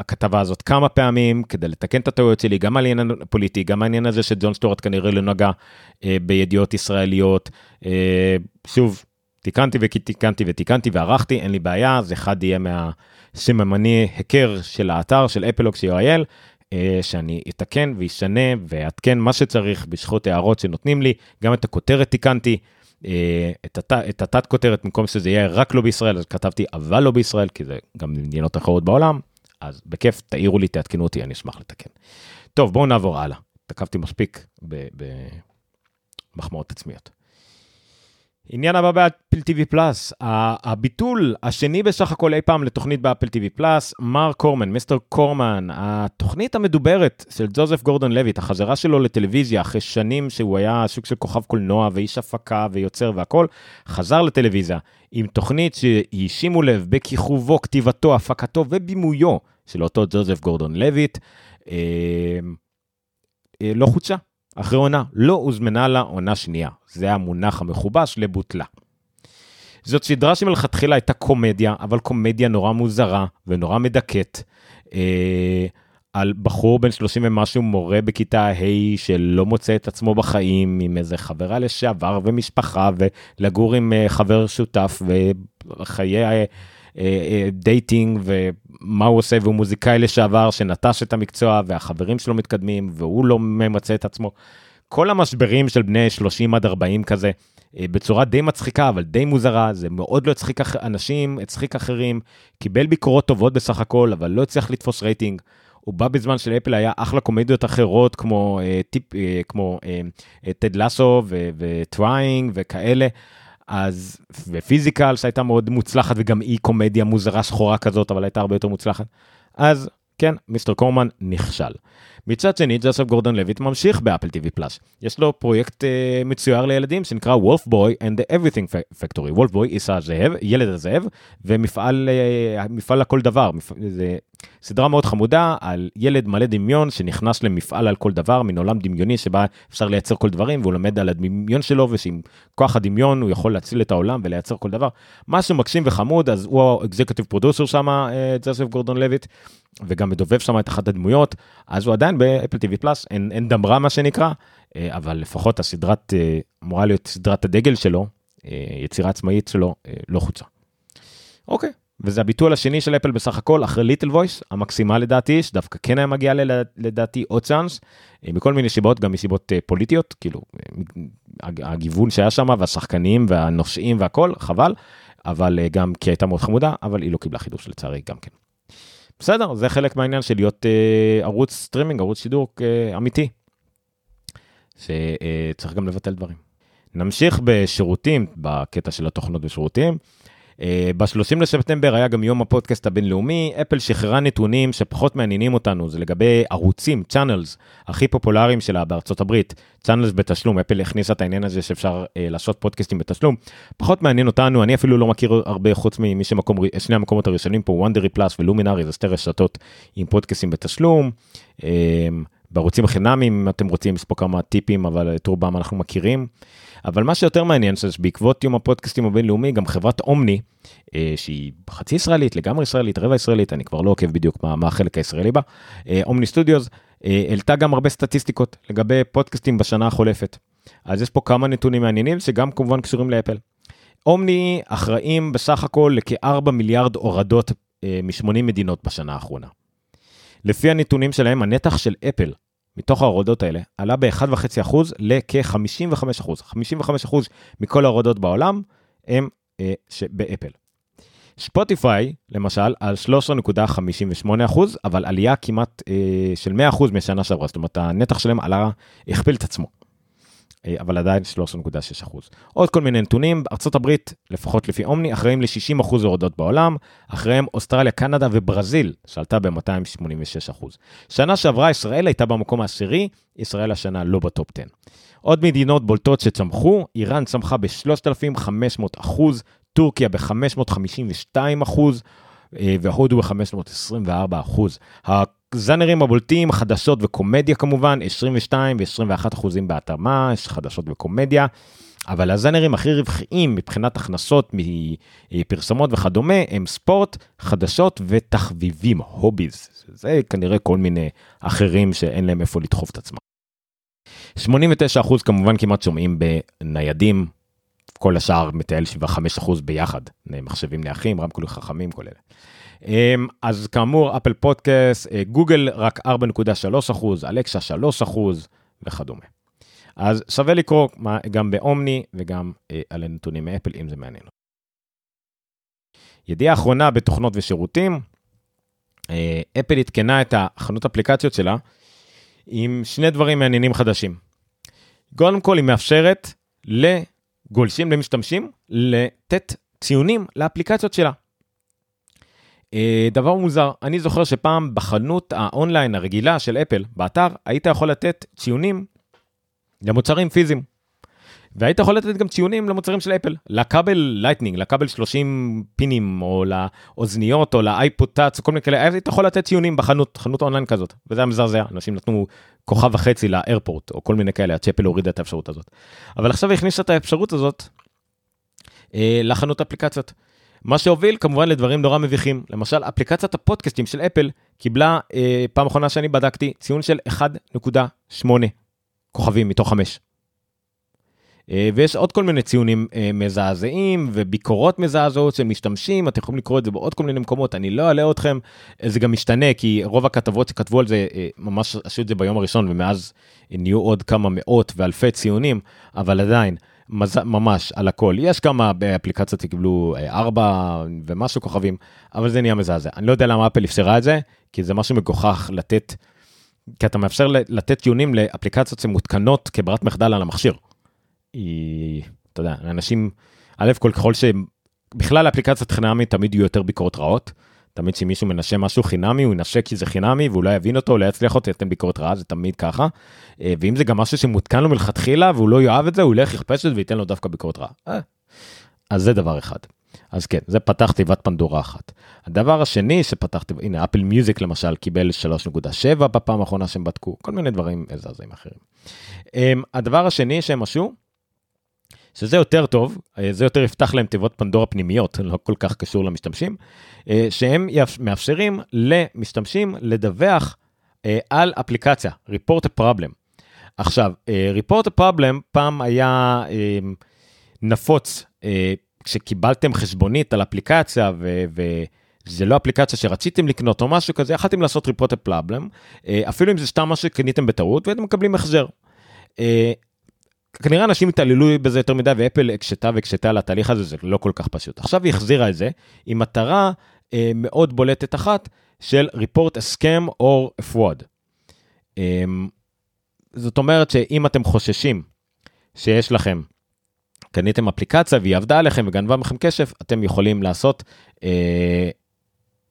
הכתבה הזאת כמה פעמים כדי לתקן את הטעויות שלי, גם על עניין פוליטי, גם העניין הזה שג'ון סטוארט כנראה לא נגע אה, בידיעות ישראליות. אה, שוב, תיקנתי ותיקנתי ותיקנתי וערכתי, אין לי בעיה, זה אחד יהיה מהסממני היכר של האתר של אפלוקס co.il, שאני אתקן וישנה ואעדכן מה שצריך בזכות הערות שנותנים לי, גם את הכותרת תיקנתי. אה, את, הת, את התת כותרת במקום שזה יהיה רק לא בישראל אז כתבתי אבל לא בישראל כי זה גם מדינות אחרות בעולם אז בכיף תעירו לי תעדכנו אותי אני אשמח לתקן. טוב בואו נעבור הלאה תקפתי מספיק במחמאות עצמיות. עניין הבא באפל TV Plus, הביטול השני בסך הכל אי פעם לתוכנית באפל TV Plus, מר קורמן, Mr. Corman, התוכנית המדוברת של ג'וזף גורדון לויט, החזרה שלו לטלוויזיה אחרי שנים שהוא היה סוג של כוכב קולנוע ואיש הפקה ויוצר והכל, חזר לטלוויזיה עם תוכנית שהיא, שימו לב, בכיכובו, כתיבתו, הפקתו ובימויו של אותו ג'וזף גורדון לויט, אה, אה, לא חודשה. אחרי עונה, לא הוזמנה לה עונה שנייה. זה המונח המכובש לבוטלה. זאת סדרה שמלכתחילה הייתה קומדיה, אבל קומדיה נורא מוזרה ונורא מדכאת. אה, על בחור בן 30 ומשהו, מורה בכיתה ה' שלא מוצא את עצמו בחיים, עם איזה חברה לשעבר ומשפחה, ולגור עם אה, חבר שותף, וחיי אה, dating, ומה הוא עושה, והוא מוזיקאי לשעבר שנטש את המקצוע, והחברים שלו מתקדמים, והוא לא ממצה את עצמו. כל המשברים של בני 30 עד 40 כזה, אה, בצורה די מצחיקה, אבל די מוזרה, זה מאוד לא הצחיק אנשים, הצחיק אחרים, קיבל ביקורות טובות בסך הכל, אבל לא הצליח לתפוס רייטינג. הוא בא בזמן שלאפל היה אחלה קומדיות אחרות, כמו אה, טיפ, אה, כמו אה, Ted Lasso ו Trying וכאלה. אז, ו Physical שהייתה מאוד מוצלחת וגם היא קומדיה מוזרה שחורה כזאת, אבל הייתה הרבה יותר מוצלחת. אז כן, Mr. Corman נכשל. מצד שני, ג'וסף גורדון לויט ממשיך באפל TV Plus. יש לו פרויקט אה, מצויר לילדים שנקרא Wolfboy and the Everything Factory. Wolfboy, איש הזאב, ילד הזאב, ומפעל אה, לכל דבר. מפ... זה סדרה מאוד חמודה על ילד מלא דמיון שנכנס למפעל על כל דבר, מן עולם דמיוני שבה אפשר לייצר כל דברים, והוא לומד על הדמיון שלו, ושעם כוח הדמיון הוא יכול להציל את העולם ולייצר כל דבר. משהו מקסים וחמוד, אז הוא ה executive producer שם, ג'וסף גורדון לויט. וגם מדובב שם את אחת הדמויות, אז הוא עדיין באפל TV Plus, אין, אין דרמה מה שנקרא, אה, אבל לפחות הסדרת, אה, אמורה להיות סדרת הדגל שלו, אה, יצירה עצמאית שלו, לא חוצה. אוקיי, וזה הביטול השני של אפל בסך הכל, אחרי Little Voice, המקסימה לדעתי, שדווקא כן היה מגיע לדעתי עוד צ'אנס, מכל מיני סיבות, גם מסיבות פוליטיות, כאילו, הגיוון שהיה שם, והשחקנים והנושאים והכל, חבל, אבל גם כי הייתה מאוד חמודה, אבל היא לא קיבלה חידוש לצערי גם כן. בסדר, זה חלק מהעניין של להיות אה, ערוץ סטרימינג, ערוץ שידור אה, אמיתי, שצריך אה, גם לבטל דברים. נמשיך בשירותים, בקטע של התוכנות ושירותים. אה, ב-30 לספטמבר היה גם יום הפודקאסט הבינלאומי, אפל שחררה נתונים שפחות מעניינים אותנו, זה לגבי ערוצים, channels, הכי פופולריים שלה בארצות הברית, צ'אנלס בתשלום, אפל הכניסה את העניין הזה שאפשר אה, לעשות פודקאסטים בתשלום, פחות מעניין אותנו, אני אפילו לא מכיר הרבה חוץ ממי שמקום, שני המקומות הראשונים פה, וונדרי פלאס ולומינארי, זה שתי רשתות עם פודקאסטים בתשלום. אה, בערוצים חינמים, אם אתם רוצים, פה כמה טיפים, אבל את רובם אנחנו מכירים. אבל מה שיותר מעניין, שבעקבות יום הפודקאסטים הבינלאומי, גם חברת אומני, אה, שהיא חצי ישראלית, לגמרי ישראלית, רבע ישראלית, אני כבר לא עוקב בדיוק מה, מה החלק הישראלי בה, אה, אומני סטודיוס, אה, העלתה גם הרבה סטטיסטיקות לגבי פודקאסטים בשנה החולפת. אז יש פה כמה נתונים מעניינים שגם כמובן קשורים לאפל. אומני אחראים בסך הכל לכ-4 מיליארד הורדות אה, מ-80 מדינות בשנה האחרונה. לפי הנתונים שלהם, הנתח של אפל מתוך ההורדות האלה עלה ב-1.5% לכ-55%. 55% מכל ההורדות בעולם הם אה, באפל. ספוטיפיי, למשל, על 13.58%, אבל עלייה כמעט אה, של 100% משנה שעברה, זאת אומרת, הנתח שלהם עלה, הכפיל את עצמו. אה, אבל עדיין 13.6%. עוד כל מיני נתונים, ארה"ב, לפחות לפי אומני, אחראים ל-60% הורדות בעולם, אחריהם אוסטרליה, קנדה וברזיל, שעלתה ב-286%. שנה שעברה ישראל הייתה במקום העשירי, ישראל השנה לא בטופ 10. עוד מדינות בולטות שצמחו, איראן צמחה ב-3,500 טורקיה ב-552 אה, והודו ב-524 הזאנרים הבולטים, חדשות וקומדיה כמובן, 22 ו-21 אחוזים בהתאמה, יש חדשות וקומדיה. אבל הזאנרים הכי רווחיים מבחינת הכנסות מפרסומות וכדומה הם ספורט, חדשות ותחביבים, הוביז. זה כנראה כל מיני אחרים שאין להם איפה לדחוף את עצמם. 89% כמובן כמעט שומעים בניידים, כל השאר מטייל 75% ביחד, מחשבים נייחים, רמקולים חכמים, כל אלה. אמ, אז כאמור, אפל פודקאסט, אה, גוגל רק 4.3 אלקשה 3 וכדומה. אז שווה לקרוא גם באומני וגם אה, על הנתונים מאפל, אם זה מעניין. ידיעה אחרונה בתוכנות ושירותים, אה, אפל עדכנה את החנות אפליקציות שלה עם שני דברים מעניינים חדשים. קודם כל, היא מאפשרת לגולשים למשתמשים לתת ציונים לאפליקציות שלה. אה, דבר מוזר, אני זוכר שפעם בחנות האונליין הרגילה של אפל, באתר, היית יכול לתת ציונים למוצרים פיזיים. והיית יכול לתת גם ציונים למוצרים של אפל, לכבל לייטנינג, לכבל 30 פינים, או לאוזניות, או לאייפוד טאץ, כל מיני כאלה, היית יכול לתת ציונים בחנות, חנות אונליין כזאת, וזה היה מזעזע, אנשים נתנו כוכב וחצי לאיירפורט, או כל מיני כאלה, עד שאפל הורידה את האפשרות הזאת. אבל עכשיו הכניסה את האפשרות הזאת אה, לחנות אפליקציות. מה שהוביל כמובן לדברים נורא מביכים. למשל, אפליקציית הפודקאסטים של אפל קיבלה, אה, פעם אחרונה שאני בדקתי, ציון של 1.8 כוכבים מתוך 5. אה, ויש עוד כל מיני ציונים אה, מזעזעים וביקורות מזעזעות של משתמשים, אתם יכולים לקרוא את זה בעוד כל מיני מקומות, אני לא אעלה אתכם, אה, זה גם משתנה, כי רוב הכתבות שכתבו על זה, אה, ממש עשו את זה ביום הראשון, ומאז נהיו עוד כמה מאות ואלפי ציונים, אבל עדיין, מז... ממש על הכל. יש כמה באפליקציות שקיבלו 4 אה, ומשהו כוכבים, אבל זה נהיה מזעזע. אני לא יודע למה אפל אפשרה את זה, כי זה משהו מגוחך לתת, כי אתה מאפשר לתת טיעונים לאפליקציות שמותקנות כברת מחדל על המכשיר. היא, אתה יודע, אנשים, א' כל ככל שבכלל האפליקציות חינמית תמיד יהיו יותר ביקורות רעות. תמיד כשמישהו מנשה משהו חינמי, הוא ינשה כי זה חינמי, והוא לא יבין אותו, לא יצליח אותו, ייתן ביקורת רעה, זה תמיד ככה. אה, ואם זה גם משהו שמותקן לו מלכתחילה, והוא לא יאהב את זה, הוא ילך יכפש את זה וייתן לו דווקא ביקורת רעה. אה. אז זה דבר אחד. אז כן, זה פתח תיבת פנדורה אחת. הדבר השני שפתחתי, הנה אפל מיוזיק למשל קיבל 3.7 בפעם האחרונה שהם בדקו, כל מיני דברים מזעזעים אחרים. אמ, הדבר השני שהם עשו, שזה יותר טוב, אה, זה יותר יפתח להם תיבות פנדורה פנימיות, לא כל כך קשור למשתמשים, אה, שהם מאפשרים למשתמשים לדווח אה, על אפליקציה, report a problem. עכשיו, report a problem פעם היה נפוץ כשקיבלתם חשבונית על אפליקציה ו... זה לא אפליקציה שרציתם לקנות או משהו כזה, יכלתם לעשות report problem, אפילו אם זה סתם משהו שקניתם בטעות ואתם מקבלים החזר. כנראה אנשים התעללו בזה יותר מדי ואפל הקשתה והקשתה על התהליך הזה זה לא כל כך פשוט עכשיו היא החזירה את זה עם מטרה אה, מאוד בולטת אחת של report a scam or a fraud. אה, זאת אומרת שאם אתם חוששים שיש לכם קניתם אפליקציה והיא עבדה עליכם וגנבה מכם כסף אתם יכולים לעשות אה,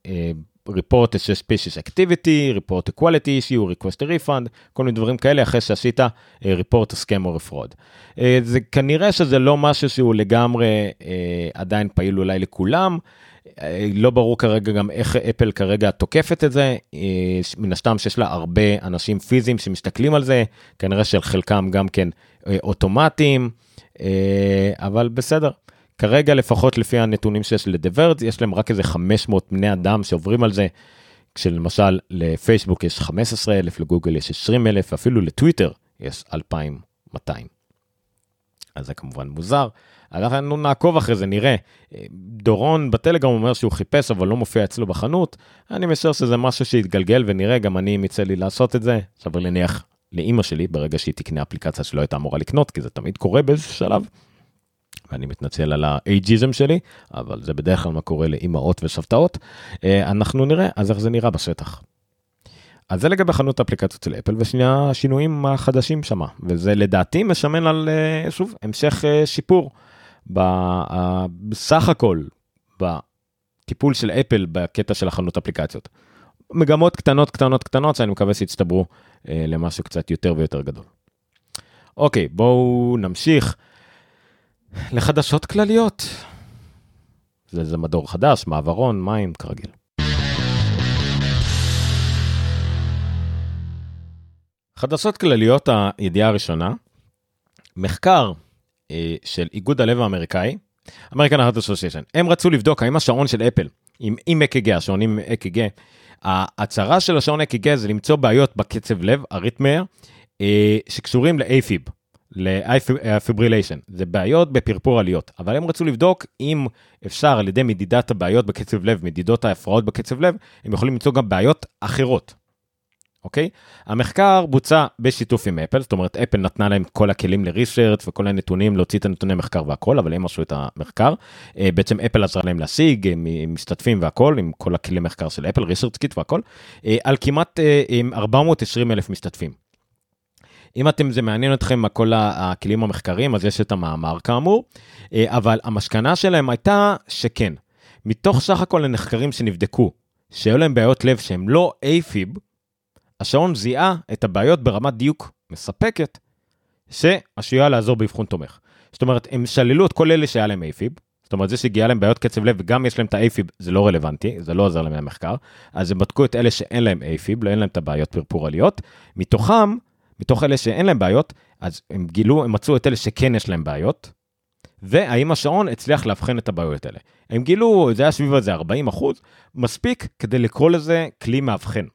אה, report a suspicious activity, report a quality issue, request a refund, כל מיני דברים כאלה אחרי שעשית uh, report a scam or a fraud. Uh, זה כנראה שזה לא משהו שהוא לגמרי uh, עדיין פעיל אולי לכולם. לא ברור כרגע גם איך אפל כרגע תוקפת את זה, מן הסתם שיש לה הרבה אנשים פיזיים שמסתכלים על זה, כנראה של חלקם גם כן אוטומטיים, אבל בסדר. כרגע לפחות לפי הנתונים שיש לדברד, יש להם רק איזה 500 בני אדם שעוברים על זה, כשלמשל לפייסבוק יש 15 אלף, לגוגל יש 20 אלף, אפילו לטוויטר יש 2,200. אז זה כמובן מוזר. אנחנו נעקוב אחרי זה, נראה. דורון בטלגרם אומר שהוא חיפש, אבל לא מופיע אצלו בחנות. אני משער שזה משהו שיתגלגל ונראה, גם אני, אם יצא לי לעשות את זה, סביר להניח לאימא שלי, ברגע שהיא תקנה אפליקציה שלא הייתה אמורה לקנות, כי זה תמיד קורה באיזשהו שלב. ואני מתנצל על האייג'יזם שלי, אבל זה בדרך כלל מה קורה לאימהות וסבתאות. אה, אנחנו נראה אז איך זה נראה בשטח. אז זה לגבי חנות האפליקציות של אפל ושנייה השינויים החדשים שמה וזה לדעתי משמן על אה, שוב המשך אה, שיפור בסך הכל בטיפול של אפל בקטע של החנות אפליקציות. מגמות קטנות קטנות קטנות שאני מקווה שיצטברו למשהו קצת יותר ויותר גדול. אוקיי בואו נמשיך. לחדשות כלליות. זה, זה מדור חדש, מעברון, מים, כרגיל. חדשות כלליות, הידיעה הראשונה, מחקר אה, של איגוד הלב האמריקאי, American Heart Association, הם רצו לבדוק האם השעון של אפל, עם, עם אק"ג, השעונים עם אק"ג, המטרה של השעון אק"ג זה למצוא בעיות בקצב לב, אריתמיה, אה, שקשורים ל-AFib. ל-fibrillation, זה בעיות בפרפור עליות, אבל הם רצו לבדוק אם אפשר על ידי מדידת הבעיות בקצב לב, מדידות ההפרעות בקצב לב, הם יכולים למצוא גם בעיות אחרות. אוקיי? המחקר בוצע בשיתוף עם אפל, זאת אומרת אפל נתנה להם כל הכלים ל research וכל הנתונים להוציא את הנתוני מחקר והכל, אבל הם עשו את המחקר. אה, בעצם אפל עזרה להם להשיג, הם משתתפים והכל, עם כל הכלי מחקר של אפל, ResearchKit והכל, אה, על כמעט 420 אה, אלף משתתפים. אם אתם, זה מעניין אתכם כל הכלים המחקריים, אז יש את המאמר כאמור, אה, אבל המסקנה שלהם הייתה שכן, מתוך סך הכל הנחקרים שנבדקו, שהיו להם בעיות לב שהם לא AFib, השעון זיהה את הבעיות ברמת דיוק מספקת, שעשויה לעזור באבחון תומך. זאת אומרת, הם שללו את כל אלה שהיה להם AFib, זאת אומרת, זה שהגיע להם בעיות קצב לב וגם יש להם את ה-AFib, זה לא רלוונטי, זה לא עוזר להם למחקר, אז הם בדקו את אלה שאין להם AFib, לא אין להם את הבעיות פרפורליות, מתוכם מתוך אלה שאין להם בעיות, אז הם גילו, הם מצאו את אלה שכן יש להם בעיות, והאם השעון הצליח לאבחן את הבעיות האלה. הם גילו, זה היה סביב איזה 40 אחוז, מספיק כדי לקרוא לזה כלי מאבחן.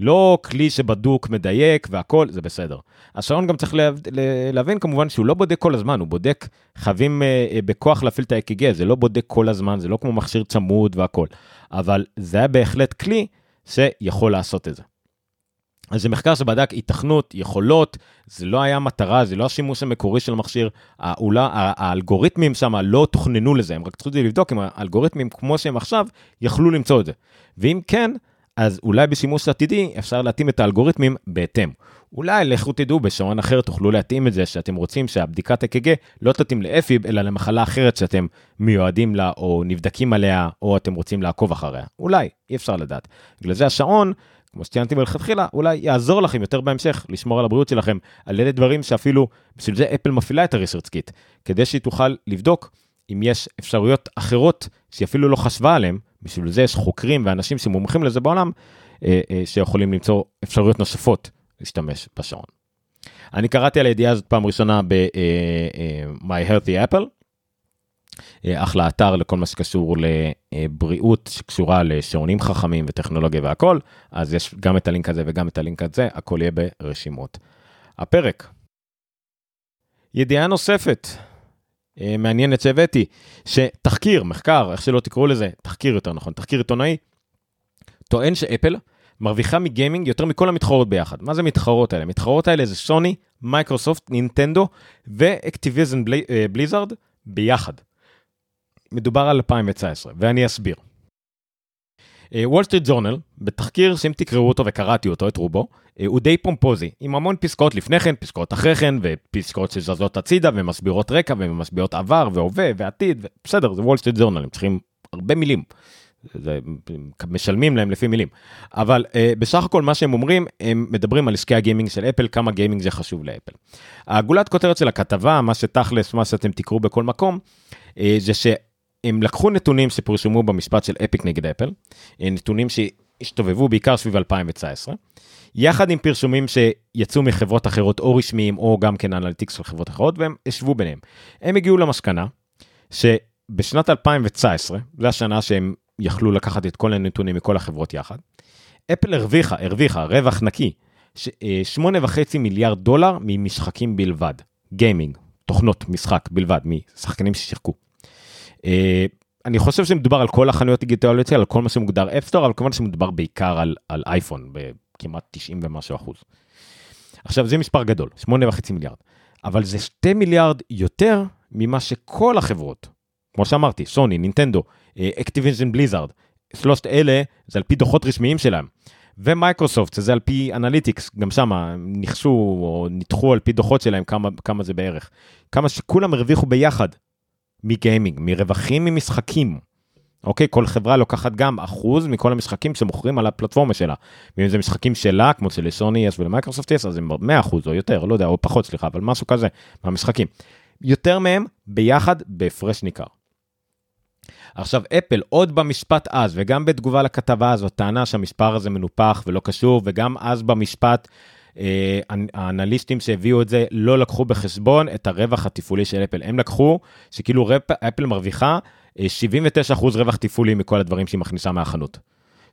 לא כלי שבדוק, מדייק והכל, זה בסדר. השעון גם צריך להבין כמובן שהוא לא בודק כל הזמן, הוא בודק, חייבים אה, אה, בכוח להפעיל את ה-EKG, זה לא בודק כל הזמן, זה לא כמו מכשיר צמוד והכל. אבל זה היה בהחלט כלי שיכול לעשות את זה. אז זה מחקר שבדק התכנות, יכולות, זה לא היה מטרה, זה לא השימוש המקורי של המכשיר, האולה, האלגוריתמים שם לא תוכננו לזה, הם רק צריכים לבדוק אם האלגוריתמים כמו שהם עכשיו, יכלו למצוא את זה. ואם כן, אז אולי בשימוש עתידי אפשר להתאים את האלגוריתמים בהתאם. אולי לכו תדעו בשעון אחר תוכלו להתאים את זה שאתם רוצים שהבדיקת אק"ג לא תתאים לאפיב אלא למחלה אחרת שאתם מיועדים לה או נבדקים עליה או אתם רוצים לעקוב אחריה. אולי, אי אפשר לדעת. בגלל זה השעון כמו שציינתי מלכתחילה, אולי יעזור לכם יותר בהמשך לשמור על הבריאות שלכם, על אלה דברים שאפילו, בשביל זה אפל מפעילה את ה-research kit, כדי שהיא תוכל לבדוק אם יש אפשרויות אחרות שהיא אפילו לא חשבה עליהן, בשביל זה יש חוקרים ואנשים שמומחים לזה בעולם, אה, אה, שיכולים למצוא אפשרויות נוספות להשתמש בשעון. אני קראתי על הידיעה הזאת פעם ראשונה ב-My אה, Healthy Apple, אחלה אתר לכל מה שקשור לבריאות שקשורה לשעונים חכמים וטכנולוגיה והכל, אז יש גם את הלינק הזה וגם את הלינק הזה, הכל יהיה ברשימות. הפרק. ידיעה נוספת, אה, מעניינת שהבאתי, שתחקיר, מחקר, איך שלא תקראו לזה, תחקיר יותר נכון, תחקיר עיתונאי, טוען שאפל מרוויחה מגיימינג יותר מכל המתחרות ביחד. מה זה מתחרות האלה? המתחרות האלה זה סוני, מייקרוסופט, נינטנדו ואקטיביז'ן בליזארד ביחד. מדובר על 2019, ואני אסביר. וול סטריט ג'ורנל, בתחקיר שאם תקראו אותו וקראתי אותו, את רובו, uh, הוא די פומפוזי, עם המון פסקאות לפני כן, פסקאות אחרי כן, ופסקאות שזזות הצידה, ומסבירות רקע, ומסבירות עבר, והווה, ועתיד, בסדר, זה וול סטריט ג'ורנל, הם צריכים הרבה מילים. זה, משלמים להם לפי מילים. אבל uh, בסך הכל מה שהם אומרים, הם מדברים על עסקי ה gaming של אפל, כמה gaming זה חשוב לאפל. הגולת כותרת של הכתבה, מה שתכלס, מה שאתם תקראו בכל מקום, uh, זה שהם לקחו נתונים שפורסמו במשפט של אפיק נגד אפל, uh, נתונים שהסתובבו בעיקר סביב 2019, יחד עם פרסומים שיצאו מחברות אחרות או רשמיים או גם כן analytics של חברות אחרות, והם השוו ביניהם. הם הגיעו למסקנה שבשנת 2019, זו השנה שהם יכלו לקחת את כל הנתונים מכל החברות יחד. אפל הרוויחה, הרוויחה, רווח נקי, 8.5 אה, מיליארד דולר ממשחקים בלבד, gaming, תוכנות משחק בלבד, משחקנים ששיחקו. אה, אני חושב שמדובר על כל החנויות דיגיטליות, על כל מה שמוגדר App Store, אבל כמובן שמדובר בעיקר על, על אייפון, בכמעט 90 ומשהו אחוז. עכשיו זה מספר גדול, 8.5 מיליארד, אבל זה 2 מיליארד יותר ממה שכל החברות, כמו שאמרתי, סוני, נינטנדו, אקטיביז'ן בליזארד, שלושת אלה זה על פי דוחות רשמיים שלהם. ומייקרוסופט, זה על פי analytics, גם שם ניחשו או ניתחו על פי דוחות שלהם כמה, כמה זה בערך. כמה שכולם הרוויחו ביחד מגיימינג, מרווחים ממשחקים. אוקיי, כל חברה לוקחת גם אחוז מכל המשחקים שמוכרים על הפלטפורמה שלה. ואם זה משחקים שלה, כמו שלסוני יש ולמייקרוסופט יש, אז הם 100 אחוז או יותר, לא יודע, או פחות, סליחה, אבל משהו כזה מהמשחקים. יותר מהם ביחד בהפרש ניכר. עכשיו, אפל עוד במשפט אז, וגם בתגובה לכתבה הזאת, טענה שהמספר הזה מנופח ולא קשור, וגם אז במשפט, האנליסטים שהביאו את זה לא לקחו בחשבון את הרווח התפעולי של אפל. הם לקחו שכאילו אפל מרוויחה 79% אה, רווח תפעולי מכל הדברים שהיא מכניסה מהחנות.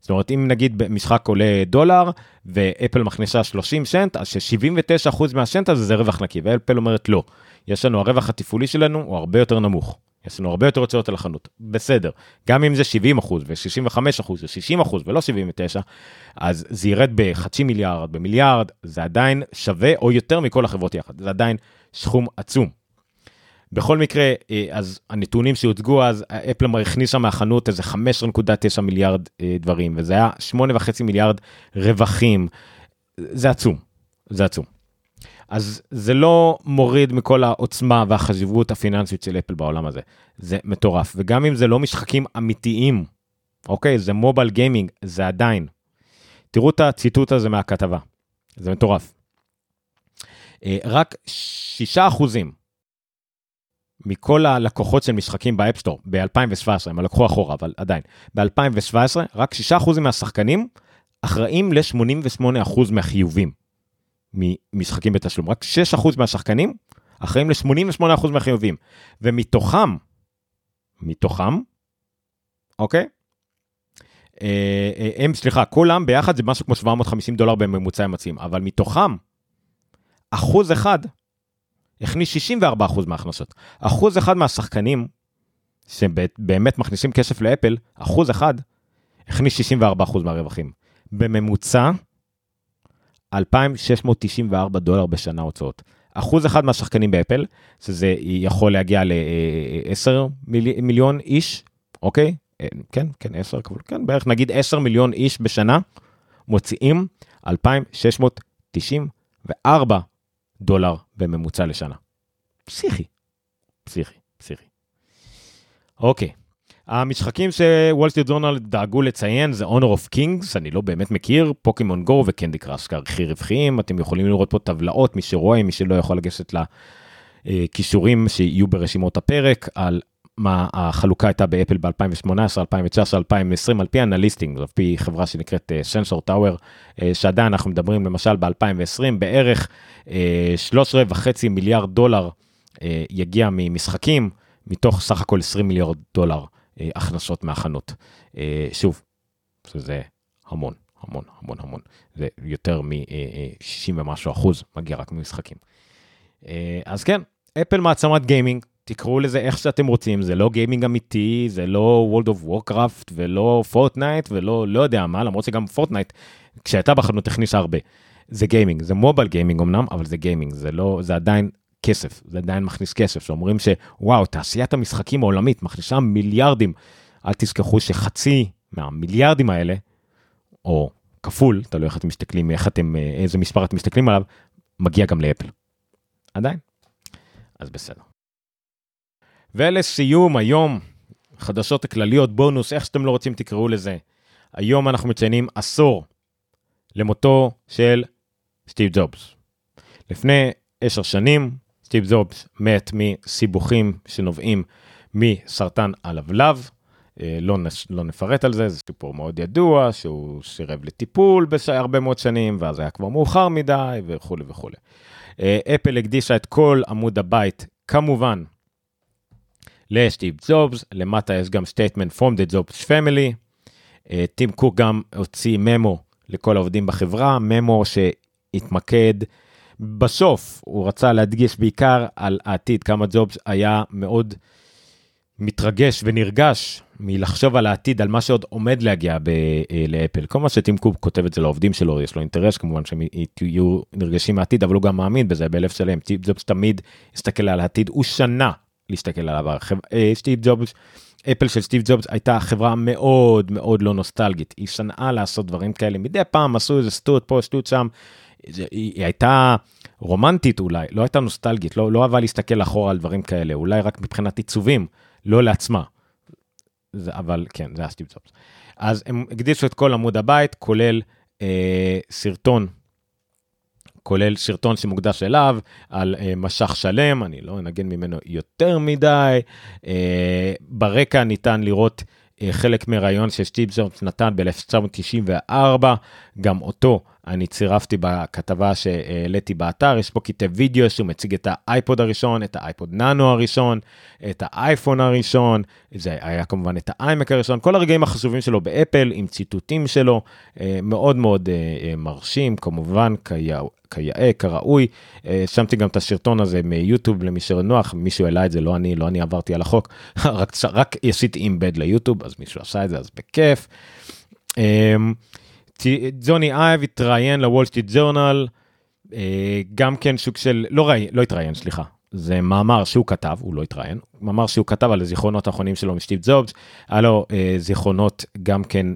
זאת אומרת, אם נגיד משחק עולה דולר ואפל מכניסה 30 סנט, אז ש-79% מהסנט הזה זה רווח נקי, ואפל אומרת לא. יש לנו, הרווח התפעולי שלנו הוא הרבה יותר נמוך. יש לנו הרבה יותר הוצאות על החנות, בסדר. גם אם זה 70 אחוז ו-65 אחוז ו-60 אחוז ולא 79, אז זה ירד בחצי מיליארד, במיליארד, זה עדיין שווה או יותר מכל החברות יחד, זה עדיין סכום עצום. בכל מקרה, אה, אז הנתונים שהוצגו אז, אפל הכניסה מהחנות איזה 5.9 מיליארד אה, דברים, וזה היה 8.5 מיליארד רווחים, זה עצום, זה עצום. אז זה לא מוריד מכל העוצמה והחשיבות הפיננסית של אפל בעולם הזה. זה מטורף. וגם אם זה לא משחקים אמיתיים, אוקיי? זה mobile gaming, זה עדיין. תראו את הציטוט הזה מהכתבה. זה מטורף. אה, רק 6% מכל הלקוחות של משחקים ב App Store ב-2017, הם לקחו אחורה, אבל עדיין, ב-2017, רק 6% מהשחקנים אחראים ל-88% מהחיובים. ממשחקים בתשלום. רק 6% מהשחקנים אחראים ל-88% מהחיובים. ומתוכם, מתוכם, אוקיי? אה, אה, הם, סליחה, כולם ביחד זה משהו כמו 750 דולר בממוצע הם מציעים, אבל מתוכם, אחוז אחד הכניס 64% מההכנסות. אחוז אחד מהשחקנים שבאמת מכניסים כסף לאפל, אחוז אחד הכניס 64% מהרווחים. בממוצע, 2,694 דולר בשנה הוצאות. אחוז אחד מהשחקנים באפל, שזה יכול להגיע ל-10 מיל, מיליון איש, אוקיי? אה, כן, כן, 10 כפול, כן, בערך נגיד 10 מיליון איש בשנה, מוציאים 2,694 דולר בממוצע לשנה. פסיכי, פסיכי, פסיכי. אוקיי, המשחקים שוול סטריט ג'ורנל דאגו לציין זה Honor of Kings, אני לא באמת מכיר, פוקימון גו וקנדי קראש כהכי רווחיים, אתם יכולים לראות פה טבלאות, מי שרואה, מי שלא יכול לגשת לקישורים שיהיו ברשימות הפרק, על מה החלוקה הייתה באפל ב-2018, 2019, 2020, על פי אנליסטים, על פי חברה שנקראת Sensor uh, Tower, uh, שעדיין אנחנו מדברים למשל ב-2020, בערך uh, 13.5 מיליארד דולר יגיע ממשחקים, מתוך סך הכל 20 מיליארד דולר. אה, הכנסות מהחנות. אה, שוב, זה המון, המון, המון, המון. זה יותר מ-60 ומשהו אחוז מגיע רק ממשחקים. אה, אז כן, אפל מעצמת gaming, תקראו לזה איך שאתם רוצים, זה לא gaming אמיתי, זה לא World of Warcraft ולא פורטנייט ולא לא יודע מה, למרות שגם פורטנייט, כשהייתה בחנות הכניסה הרבה. זה gaming, זה mobile gaming אמנם, אבל זה gaming, זה לא, זה עדיין כסף, זה עדיין מכניס כסף, שאומרים שוואו, תעשיית המשחקים העולמית מכניסה מיליארדים. אל תשכחו שחצי מהמיליארדים האלה, או כפול, תלוי איך אתם מסתכלים, איך אתם, איזה מספר אתם מסתכלים עליו, מגיע גם לאפל. עדיין. אז בסדר. ולסיום, היום חדשות הכלליות, בונוס, איך שאתם לא רוצים תקראו לזה. היום אנחנו מציינים עשור למותו של סטיב ג'ובס. לפני עשר שנים, סטיב ג'ובס מת מסיבוכים שנובעים מסרטן הלבלב. אה, לא, נש, לא נפרט על זה, זה סיפור מאוד ידוע, שהוא סירב לטיפול בהרבה מאוד שנים, ואז היה כבר מאוחר מדי, וכולי וכולי. אה, אפל הקדישה את כל עמוד הבית, כמובן, לסטיב ג'ובס, למטה יש גם statement from the Jobs family. טים קוק גם הוציא ממו לכל העובדים בחברה, ממו שהתמקד בסוף, הוא רצה להדגיש בעיקר על העתיד, כמה ג'ובס היה מאוד מתרגש ונרגש מלחשוב על העתיד, על מה שעוד עומד להגיע ב- אה, לאפל. כל מה שטים קוק כותב את זה לעובדים שלו, יש לו אינטרס כמובן שהם יהיו נרגשים מהעתיד, אבל הוא גם מאמין בזה בלב שלם. סטיב ג'ובס תמיד הסתכל על העתיד, הוא שנה להסתכל עליו. אה, סטיב ג'ובס, אפל של סטיב ג'ובס הייתה חברה מאוד מאוד לא נוסטלגית, היא שנאה לעשות דברים כאלה, מדי פעם עשו איזה סטוט פה, סטוט שם, היא, הייתה רומנטית אולי, לא הייתה נוסטלגית, לא, לא אהבה להסתכל אחורה על דברים כאלה, אולי רק מבחינת עיצובים, לא לעצמה. זה, אבל כן, זה היה סטיב ג'ובס. אז הם הקדישו את כל עמוד הבית, כולל אה, סרטון, כולל סרטון שמוקדש אליו, על אה, משך שלם, אני לא אנגן ממנו יותר מדי. אה, ברקע ניתן לראות אה, חלק מראיון שסטיב ג'ובס נתן ב-1994, גם אותו אני צירפתי בכתבה שהעליתי באתר, יש פה קטעי וידאו שהוא מציג את האייפוד הראשון, את האייפוד נאנו הראשון, את האייפון הראשון, זה היה כמובן את האיימק הראשון, כל הרגעים החשובים שלו באפל עם ציטוטים שלו, אה, מאוד מאוד אה, אה, מרשים, כמובן כיאה, כראוי. שמתי גם את הסרטון הזה מיוטיוב למי שנוח, מישהו העלה את זה, לא אני, לא אני עברתי על החוק, רק, רק עשיתי embed ליוטיוב, אז מישהו עשה את זה, אז בכיף. ג'וני אייב התראיין לוול סטריט ג'ורנל, גם כן שוק של, לא, ראי, לא התראיין, סליחה, זה מאמר שהוא כתב, הוא לא התראיין, מאמר שהוא כתב על הזיכרונות האחרונים שלו משטיב ג'ובס, היה לו אה, זיכרונות גם כן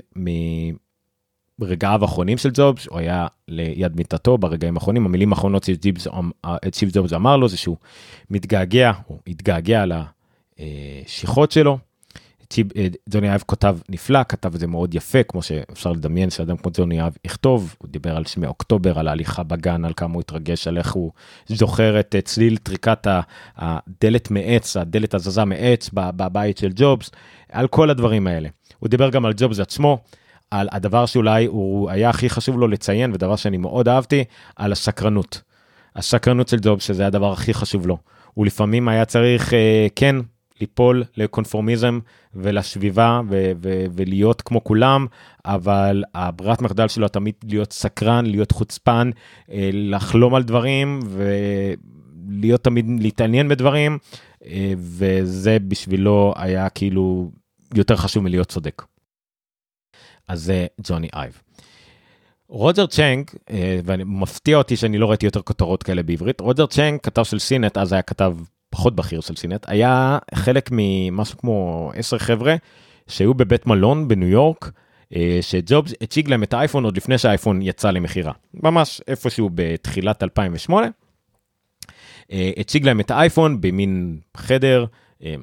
מרגעיו האחרונים של ג'ובס, הוא היה ליד מיטתו ברגעים האחרונים, המילים האחרונות שסטיב ג'ובס אמר לו זה שהוא מתגעגע, הוא התגעגע לשכחות שלו. אה, ג'וני אייב כותב נפלא, כתב את זה מאוד יפה, כמו שאפשר לדמיין שאדם כמו ג'וני אייב יכתוב, הוא דיבר על שמי אוקטובר, על ההליכה בגן, על כמה הוא התרגש, על איך הוא זוכר את צליל טריקת הדלת מעץ, הדלת הזזה מעץ בבית של ג'ובס, על כל הדברים האלה. הוא דיבר גם על ג'ובס עצמו, על הדבר שאולי הוא היה הכי חשוב לו לציין, ודבר שאני מאוד אהבתי, על הסקרנות. הסקרנות של ג'ובס, שזה הדבר הכי חשוב לו. הוא לפעמים היה צריך, אה, כן, ליפול לקונפורמיזם ולסביבה ו- ו- ולהיות כמו כולם, אבל הברירת מחדל שלו תמיד להיות סקרן, להיות חוצפן, אה, לחלום על דברים ולהיות תמיד להתעניין בדברים, אה, וזה בשבילו היה כאילו יותר חשוב מלהיות צודק. אז זה ג'וני אייב. רוג'ר צ'נק, אה, ואני מפתיע אותי שאני לא ראיתי יותר כותרות כאלה בעברית, רוג'ר צ'נק, כתב של סינט, אז היה כתב פחות בכיר של סינט, היה חלק ממשהו כמו 10 חבר'ה שהיו בבית מלון בניו יורק, אה, שג'ובס הציג להם את האייפון עוד לפני שהאייפון יצא למכירה, ממש איפשהו בתחילת 2008. אה, הציג להם את האייפון במין חדר אה,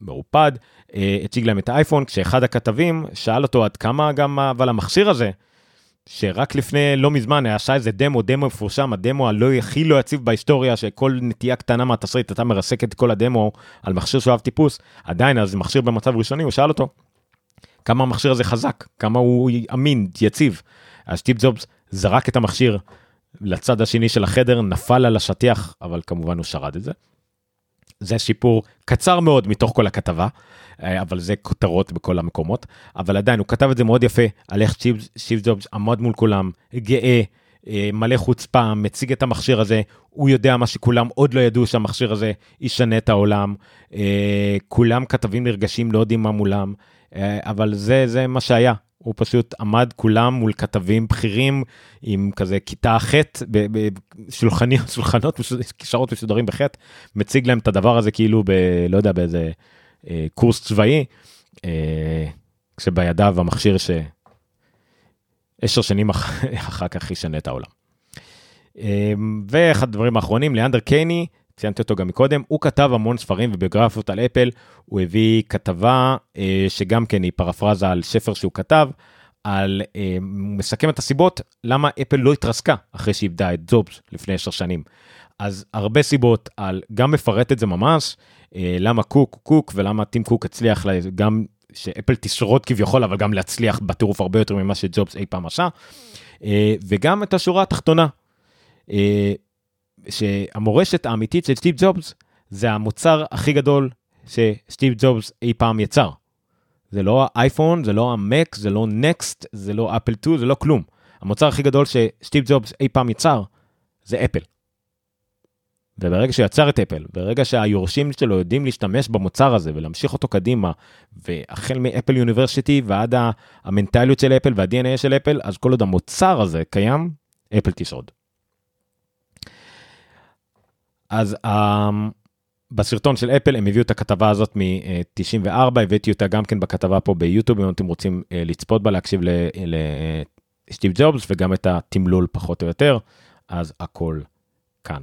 מרופד, הציג להם את האייפון כשאחד הכתבים שאל אותו עד כמה גם אבל המכשיר הזה שרק לפני לא מזמן עשה איזה דמו, דמו מפורשם, הדמו הלא הכי לא יציב בהיסטוריה, שכל נטייה קטנה מהתסריט אתה מרסק את כל הדמו על מכשיר שאוהב טיפוס, עדיין אז מכשיר במצב ראשוני, הוא שאל אותו, כמה המכשיר הזה חזק, כמה הוא אמין, יציב. אז סטיב ג'ובס זרק את המכשיר לצד השני של החדר, נפל על השטיח, אבל כמובן הוא שרד את זה. זה שיפור קצר מאוד מתוך כל הכתבה, אה, אבל זה כותרות בכל המקומות, אבל עדיין הוא כתב את זה מאוד יפה על איך שיב ג'ובס עמד מול כולם, גאה, אה, מלא חוצפה, מציג את המכשיר הזה, הוא יודע מה שכולם עוד לא ידעו שהמכשיר הזה ישנה את העולם, אה, כולם כתבים נרגשים, לא יודעים מה מולם, אבל זה, זה מה שהיה, הוא פשוט עמד כולם מול כתבים בכירים עם כזה כיתה ח' בשולחנות, שולחנות, כישרות מסודרים בח', מציג להם את הדבר הזה כאילו ב... לא יודע, באיזה אה, קורס צבאי, אה, כשבידיו המכשיר שעשר שנים אח... אחר כך ישנה את העולם. אה, ואחד הדברים האחרונים, ליאנדר קייני ציינתי אותו גם מקודם, הוא כתב המון ספרים וביוגרפיות על אפל, הוא הביא כתבה אה, שגם כן היא פרפרזה על ספר שהוא כתב, על, אה, מסכם את הסיבות למה אפל לא התרסקה אחרי שאיבדה את זובס לפני עשר שנים. אז הרבה סיבות על, גם מפרט את זה ממש, אה, למה קוק קוק ולמה טים קוק הצליח גם שאפל תשרוד כביכול אבל גם להצליח בטירוף הרבה יותר ממה שג'ובס אי פעם עשה. אה, וגם את השורה התחתונה. שהמורשת האמיתית של סטיב ג'ובס זה המוצר הכי גדול שסטיב ג'ובס אי פעם יצר. זה לא האייפון, זה לא המק, זה לא נקסט, זה לא אפל 2, זה לא כלום. המוצר הכי גדול שסטיב ג'ובס אי פעם יצר זה אפל. וברגע שיצר את אפל, ברגע שהיורשים שלו יודעים להשתמש במוצר הזה ולהמשיך אותו קדימה, והחל מאפל יוניברסיטי ועד המנטליות של אפל וה-DNA של אפל, אז כל עוד המוצר הזה קיים, אפל תשרוד. אז um, בסרטון של אפל הם הביאו את הכתבה הזאת מ-94, הבאתי אותה גם כן בכתבה פה ביוטיוב, אם אתם רוצים uh, לצפות בה, להקשיב לסטיב ג'ובס וגם את התמלול פחות או יותר, אז הכל כאן.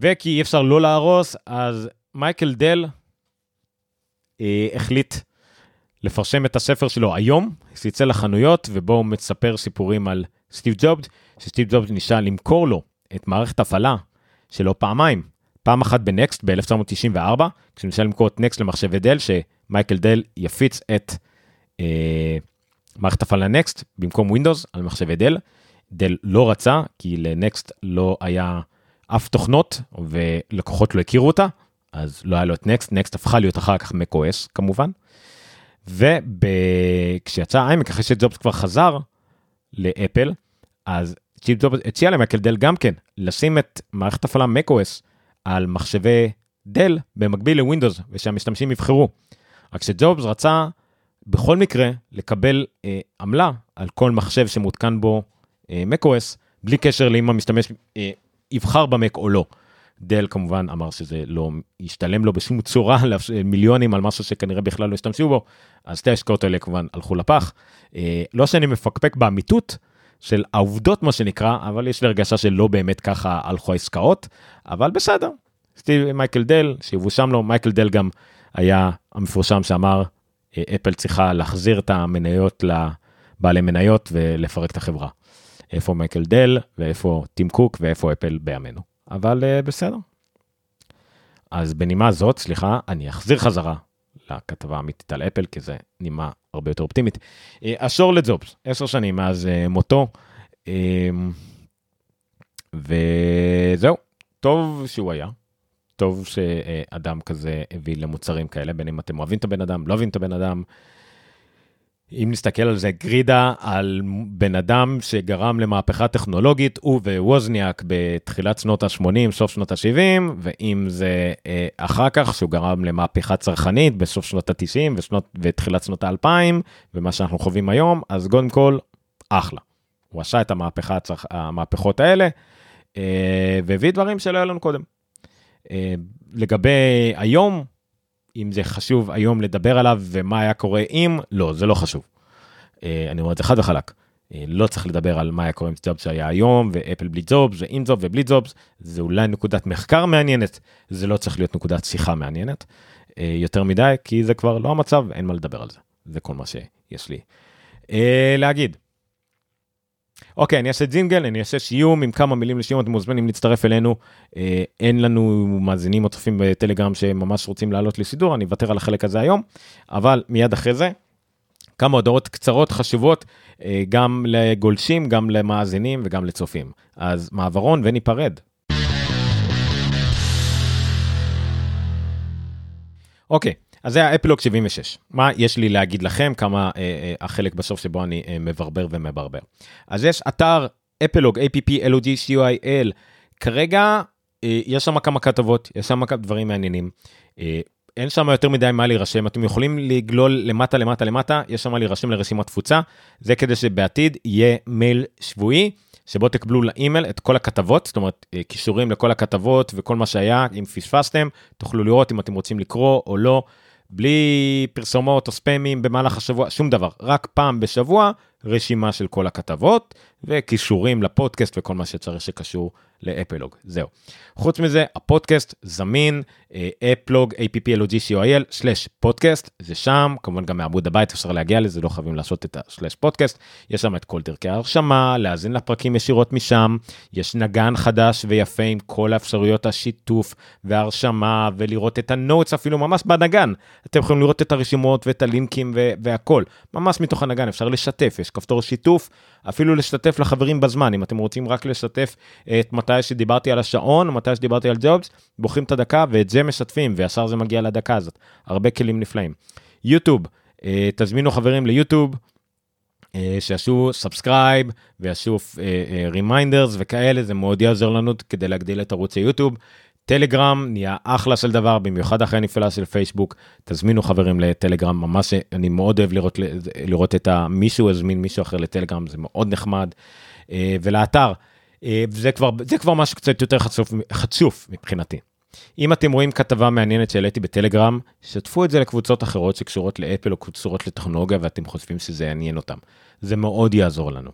וכי אי אפשר לא להרוס, אז מייקל דל אה, החליט לפרסם את הספר שלו היום, זה יצא לחנויות, ובו הוא מספר סיפורים על סטיב ג'ובס, שסטיב ג'ובס ניסה למכור לו את מערכת הפעלה שלו פעמיים, פעם אחת בנקסט ב-1994, כשניסה למכור את נקסט למחשבי דל, שמייקל דל יפיץ את אה, מערכת הפעלה נקסט במקום ווינדוס על מחשבי דל. דל לא רצה, כי לנקסט לא היה אף תוכנות ולקוחות לא הכירו אותה, אז לא היה לו את נקסט, נקסט הפכה להיות אחר כך macOS כמובן. וכשיצא iMac אחרי שג'ובס כבר חזר לאפל, אז סטיב ג'ובס הציע למייקל דל גם כן לשים את מערכת הפעלה macOS על מחשבי דל במקביל לווינדוס ושהמשתמשים יבחרו. רק שג'ובס רצה בכל מקרה לקבל אה, עמלה על כל מחשב שמותקן בו אה, macOS בלי קשר לאם המשתמש אה, יבחר במק או לא. דל כמובן אמר שזה לא ישתלם לו בשום צורה מיליונים על משהו שכנראה בכלל לא השתמשו בו אז שתי ההשקעות האלה כמובן הלכו לפח. אה, לא שאני מפקפק באמיתות של העובדות מה שנקרא אבל יש לי הרגשה שלא באמת ככה הלכו העסקאות אבל בסדר. סטיב מייקל דל שיבושם לו מייקל דל גם היה המפורשם שאמר אה, אפל צריכה להחזיר את המניות לבעלי מניות ולפרק את החברה. איפה מייקל דל ואיפה טים קוק ואיפה אפל בימינו. אבל uh, בסדר. אז בנימה זאת, סליחה, אני אחזיר חזרה לכתבה האמיתית על אפל, כי זה נימה הרבה יותר אופטימית. Uh, השור לג'ובס, עשר שנים מאז uh, מותו, uh, וזהו, טוב שהוא היה. טוב שאדם כזה הביא למוצרים כאלה, בין אם אתם אוהבים את הבן אדם, לא אוהבים את הבן אדם, אם נסתכל על זה גרידה על בן אדם שגרם למהפכה טכנולוגית, הוא וווזניאק בתחילת שנות ה-80, סוף שנות ה-70, ואם זה אה, אחר כך שהוא גרם למהפכה צרכנית בסוף שנות ה-90 ושנות, ותחילת שנות ה-2000, ומה שאנחנו חווים היום, אז קודם כל, אחלה. הוא עשה את המהפכה, הצרכ... המהפכות האלה, אה, והביא דברים שלא היו לנו קודם. אה, לגבי היום, אם זה חשוב היום לדבר עליו ומה היה קורה אם, לא, זה לא חשוב. אה, אני אומר את זה חד וחלק. אה, לא צריך לדבר על מה היה קורה עם ג'ובס שהיה היום, ואפל בלי ג'ובס, ועם ג'ובס ובלי ג'ובס, זה אולי נקודת מחקר מעניינת, זה לא צריך להיות נקודת שיחה מעניינת אה, יותר מדי, כי זה כבר לא המצב, אין מה לדבר על זה. זה כל מה שיש לי להגיד. אוקיי, אני אעשה ג'ינגל, אני אעשה שיום עם כמה מילים לשיום, אתם מוזמנים להצטרף אלינו. אה, אין לנו מאזינים או צופים בטלגרם שממש רוצים לעלות לסידור, אני אוותר על החלק הזה היום, אבל מיד אחרי זה, כמה הודעות קצרות חשובות, אה, גם לגולשים, גם למאזינים וגם לצופים. אז מעברון וניפרד. אוקיי, אז זה האפלוג 76. מה יש לי להגיד לכם, כמה אה, אה, החלק בסוף שבו אני אה, מברבר ומברבר. אז יש אתר אפלוג, APP-LOG-COIL, כרגע אה, יש שם כמה כתבות, יש שם כמה דברים מעניינים. אה, אין שם יותר מדי מה להירשם, אתם יכולים לגלול למטה למטה למטה, יש שם להירשם לרשימת תפוצה, זה כדי שבעתיד יהיה מייל שבועי, שבו תקבלו לאימייל את כל הכתבות, זאת אומרת אה, קישורים לכל הכתבות וכל מה שהיה, אם פספסתם, תוכלו לראות אם אתם רוצים לקרוא או לא. בלי פרסומות או ספאמים במהלך השבוע, שום דבר, רק פעם בשבוע רשימה של כל הכתבות וקישורים לפודקאסט וכל מה שצריך שקשור לאפלוג. זהו. חוץ מזה, הפודקאסט זמין, אפלוג, applog.co.il/פודקאסט, זה שם, כמובן גם מעמוד הבית אפשר להגיע לזה, לא חייבים לעשות את ה-slash פודקאסט, יש שם את כל דרכי ההרשמה, להאזין לפרקים ישירות משם, יש נגן חדש ויפה עם כל האפשרויות השיתוף וההרשמה, ולראות את ה notes אפילו ממש בנגן. אתם יכולים לראות את הרשימות ואת הלינקים והכל, ממש מתוך הנגן, אפשר לשתף, יש כפתור שיתוף, אפילו לשתף לחברים בזמן, אם אתם רוצים רק לשתף את מתי שדיברתי על השעון, מתי שדיברתי על ג'ובס, בוחרים את הדקה ואת זה משתפים, וישר זה מגיע לדקה הזאת. הרבה כלים נפלאים. יוטיוב, אה, תזמינו חברים ליוטיוב, שיעשו subscribe ויעשו reminders וכאלה, זה מאוד יעזור לנו כדי להגדיל את ערוץ היוטיוב. טלגרם נהיה אחלה של דבר, במיוחד אחרי הנפילה של פייסבוק. תזמינו חברים לטלגרם, ממש אני מאוד אוהב לראות, לראות את מישהו הזמין מישהו אחר לטלגרם, זה מאוד נחמד. ולאתר, זה כבר, זה כבר משהו קצת יותר חצוף, חצוף מבחינתי. אם אתם רואים כתבה מעניינת שהעליתי בטלגרם, שתפו את זה לקבוצות אחרות שקשורות לאפל או קשורות לטכנולוגיה ואתם חושבים שזה יעניין אותם. זה מאוד יעזור לנו.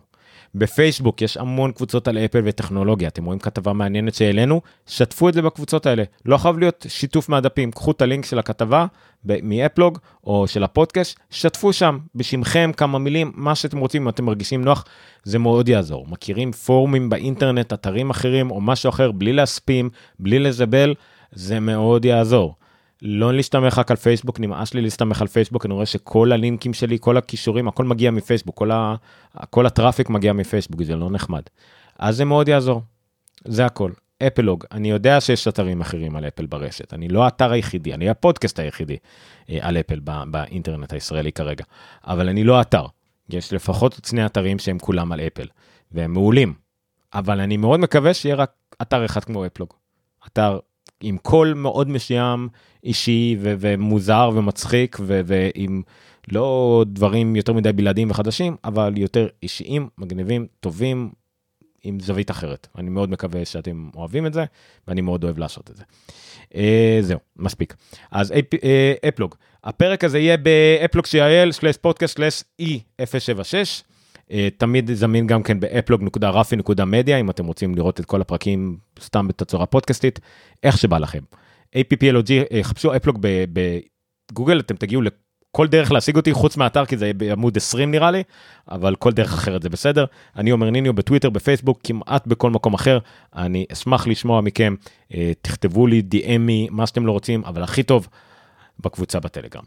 בפייסבוק יש המון קבוצות על אפל וטכנולוגיה, אתם רואים כתבה מעניינת שהעלינו, שתפו את זה בקבוצות האלה. לא חייב להיות שיתוף מהדפים, קחו את הלינק של הכתבה מאפלוג או של הפודקאסט, שתפו שם בשמכם כמה מילים, מה שאתם רוצים, אם אתם מרגישים נוח, זה מאוד יעזור. מכירים פורומים באינטרנט, אתרים אחרים או משהו אחר, בלי להספים, בלי לזבל, זה מאוד יעזור. לא להסתמך רק על פייסבוק, נמאס לי להסתמך על פייסבוק, אני רואה שכל הלינקים שלי, כל הכישורים, הכל מגיע מפייסבוק, כל, ה... כל הטראפיק מגיע מפייסבוק, זה לא נחמד. אז זה מאוד יעזור, זה הכל. אפלוג, אני יודע שיש אתרים אחרים על אפל ברשת, אני לא האתר היחידי, אני הפודקאסט היחידי אה, על אפל בא, באינטרנט הישראלי כרגע, אבל אני לא אתר. יש לפחות שני אתרים שהם כולם על אפל, והם מעולים, אבל אני מאוד מקווה שיהיה רק אתר אחד כמו אפלוג. אתר עם קול מאוד מסוים אישי ו- ומוזר ומצחיק ו- ועם לא דברים יותר מדי בלעדיים וחדשים, אבל יותר אישיים, מגניבים, טובים, עם זווית אחרת. אני מאוד מקווה שאתם אוהבים את זה, ואני מאוד אוהב לעשות את זה. אה, זהו, מספיק. אז אפ, אה, אפלוג, הפרק הזה יהיה באפלוג.il/פודקאסט/e076. תמיד זמין גם כן באפלוג.רפי.מדיה, אם אתם רוצים לראות את כל הפרקים סתם בתצורה פודקאסטית, איך שבא לכם. APPLOG, אה, חפשו אפלוג בגוגל, אתם תגיעו לכל דרך להשיג אותי, חוץ מהאתר, כי זה בעמוד 20 נראה לי, אבל כל דרך אחרת זה בסדר. אני אומר ניניו בטוויטר, בפייסבוק, כמעט בכל מקום אחר. אני אשמח לשמוע מכם, אה, תכתבו לי DMי, מה שאתם לא רוצים, אבל הכי טוב, בקבוצה בטלגרם.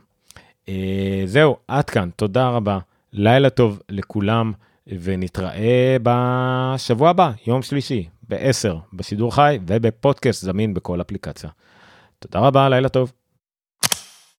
אה, זהו, עד כאן, תודה רבה, לילה טוב לכולם, ונתראה בשבוע הבא, יום שלישי, ב-10, בשידור חי ובפודקאסט זמין בכל אפליקציה. תודה רבה, לילה טוב.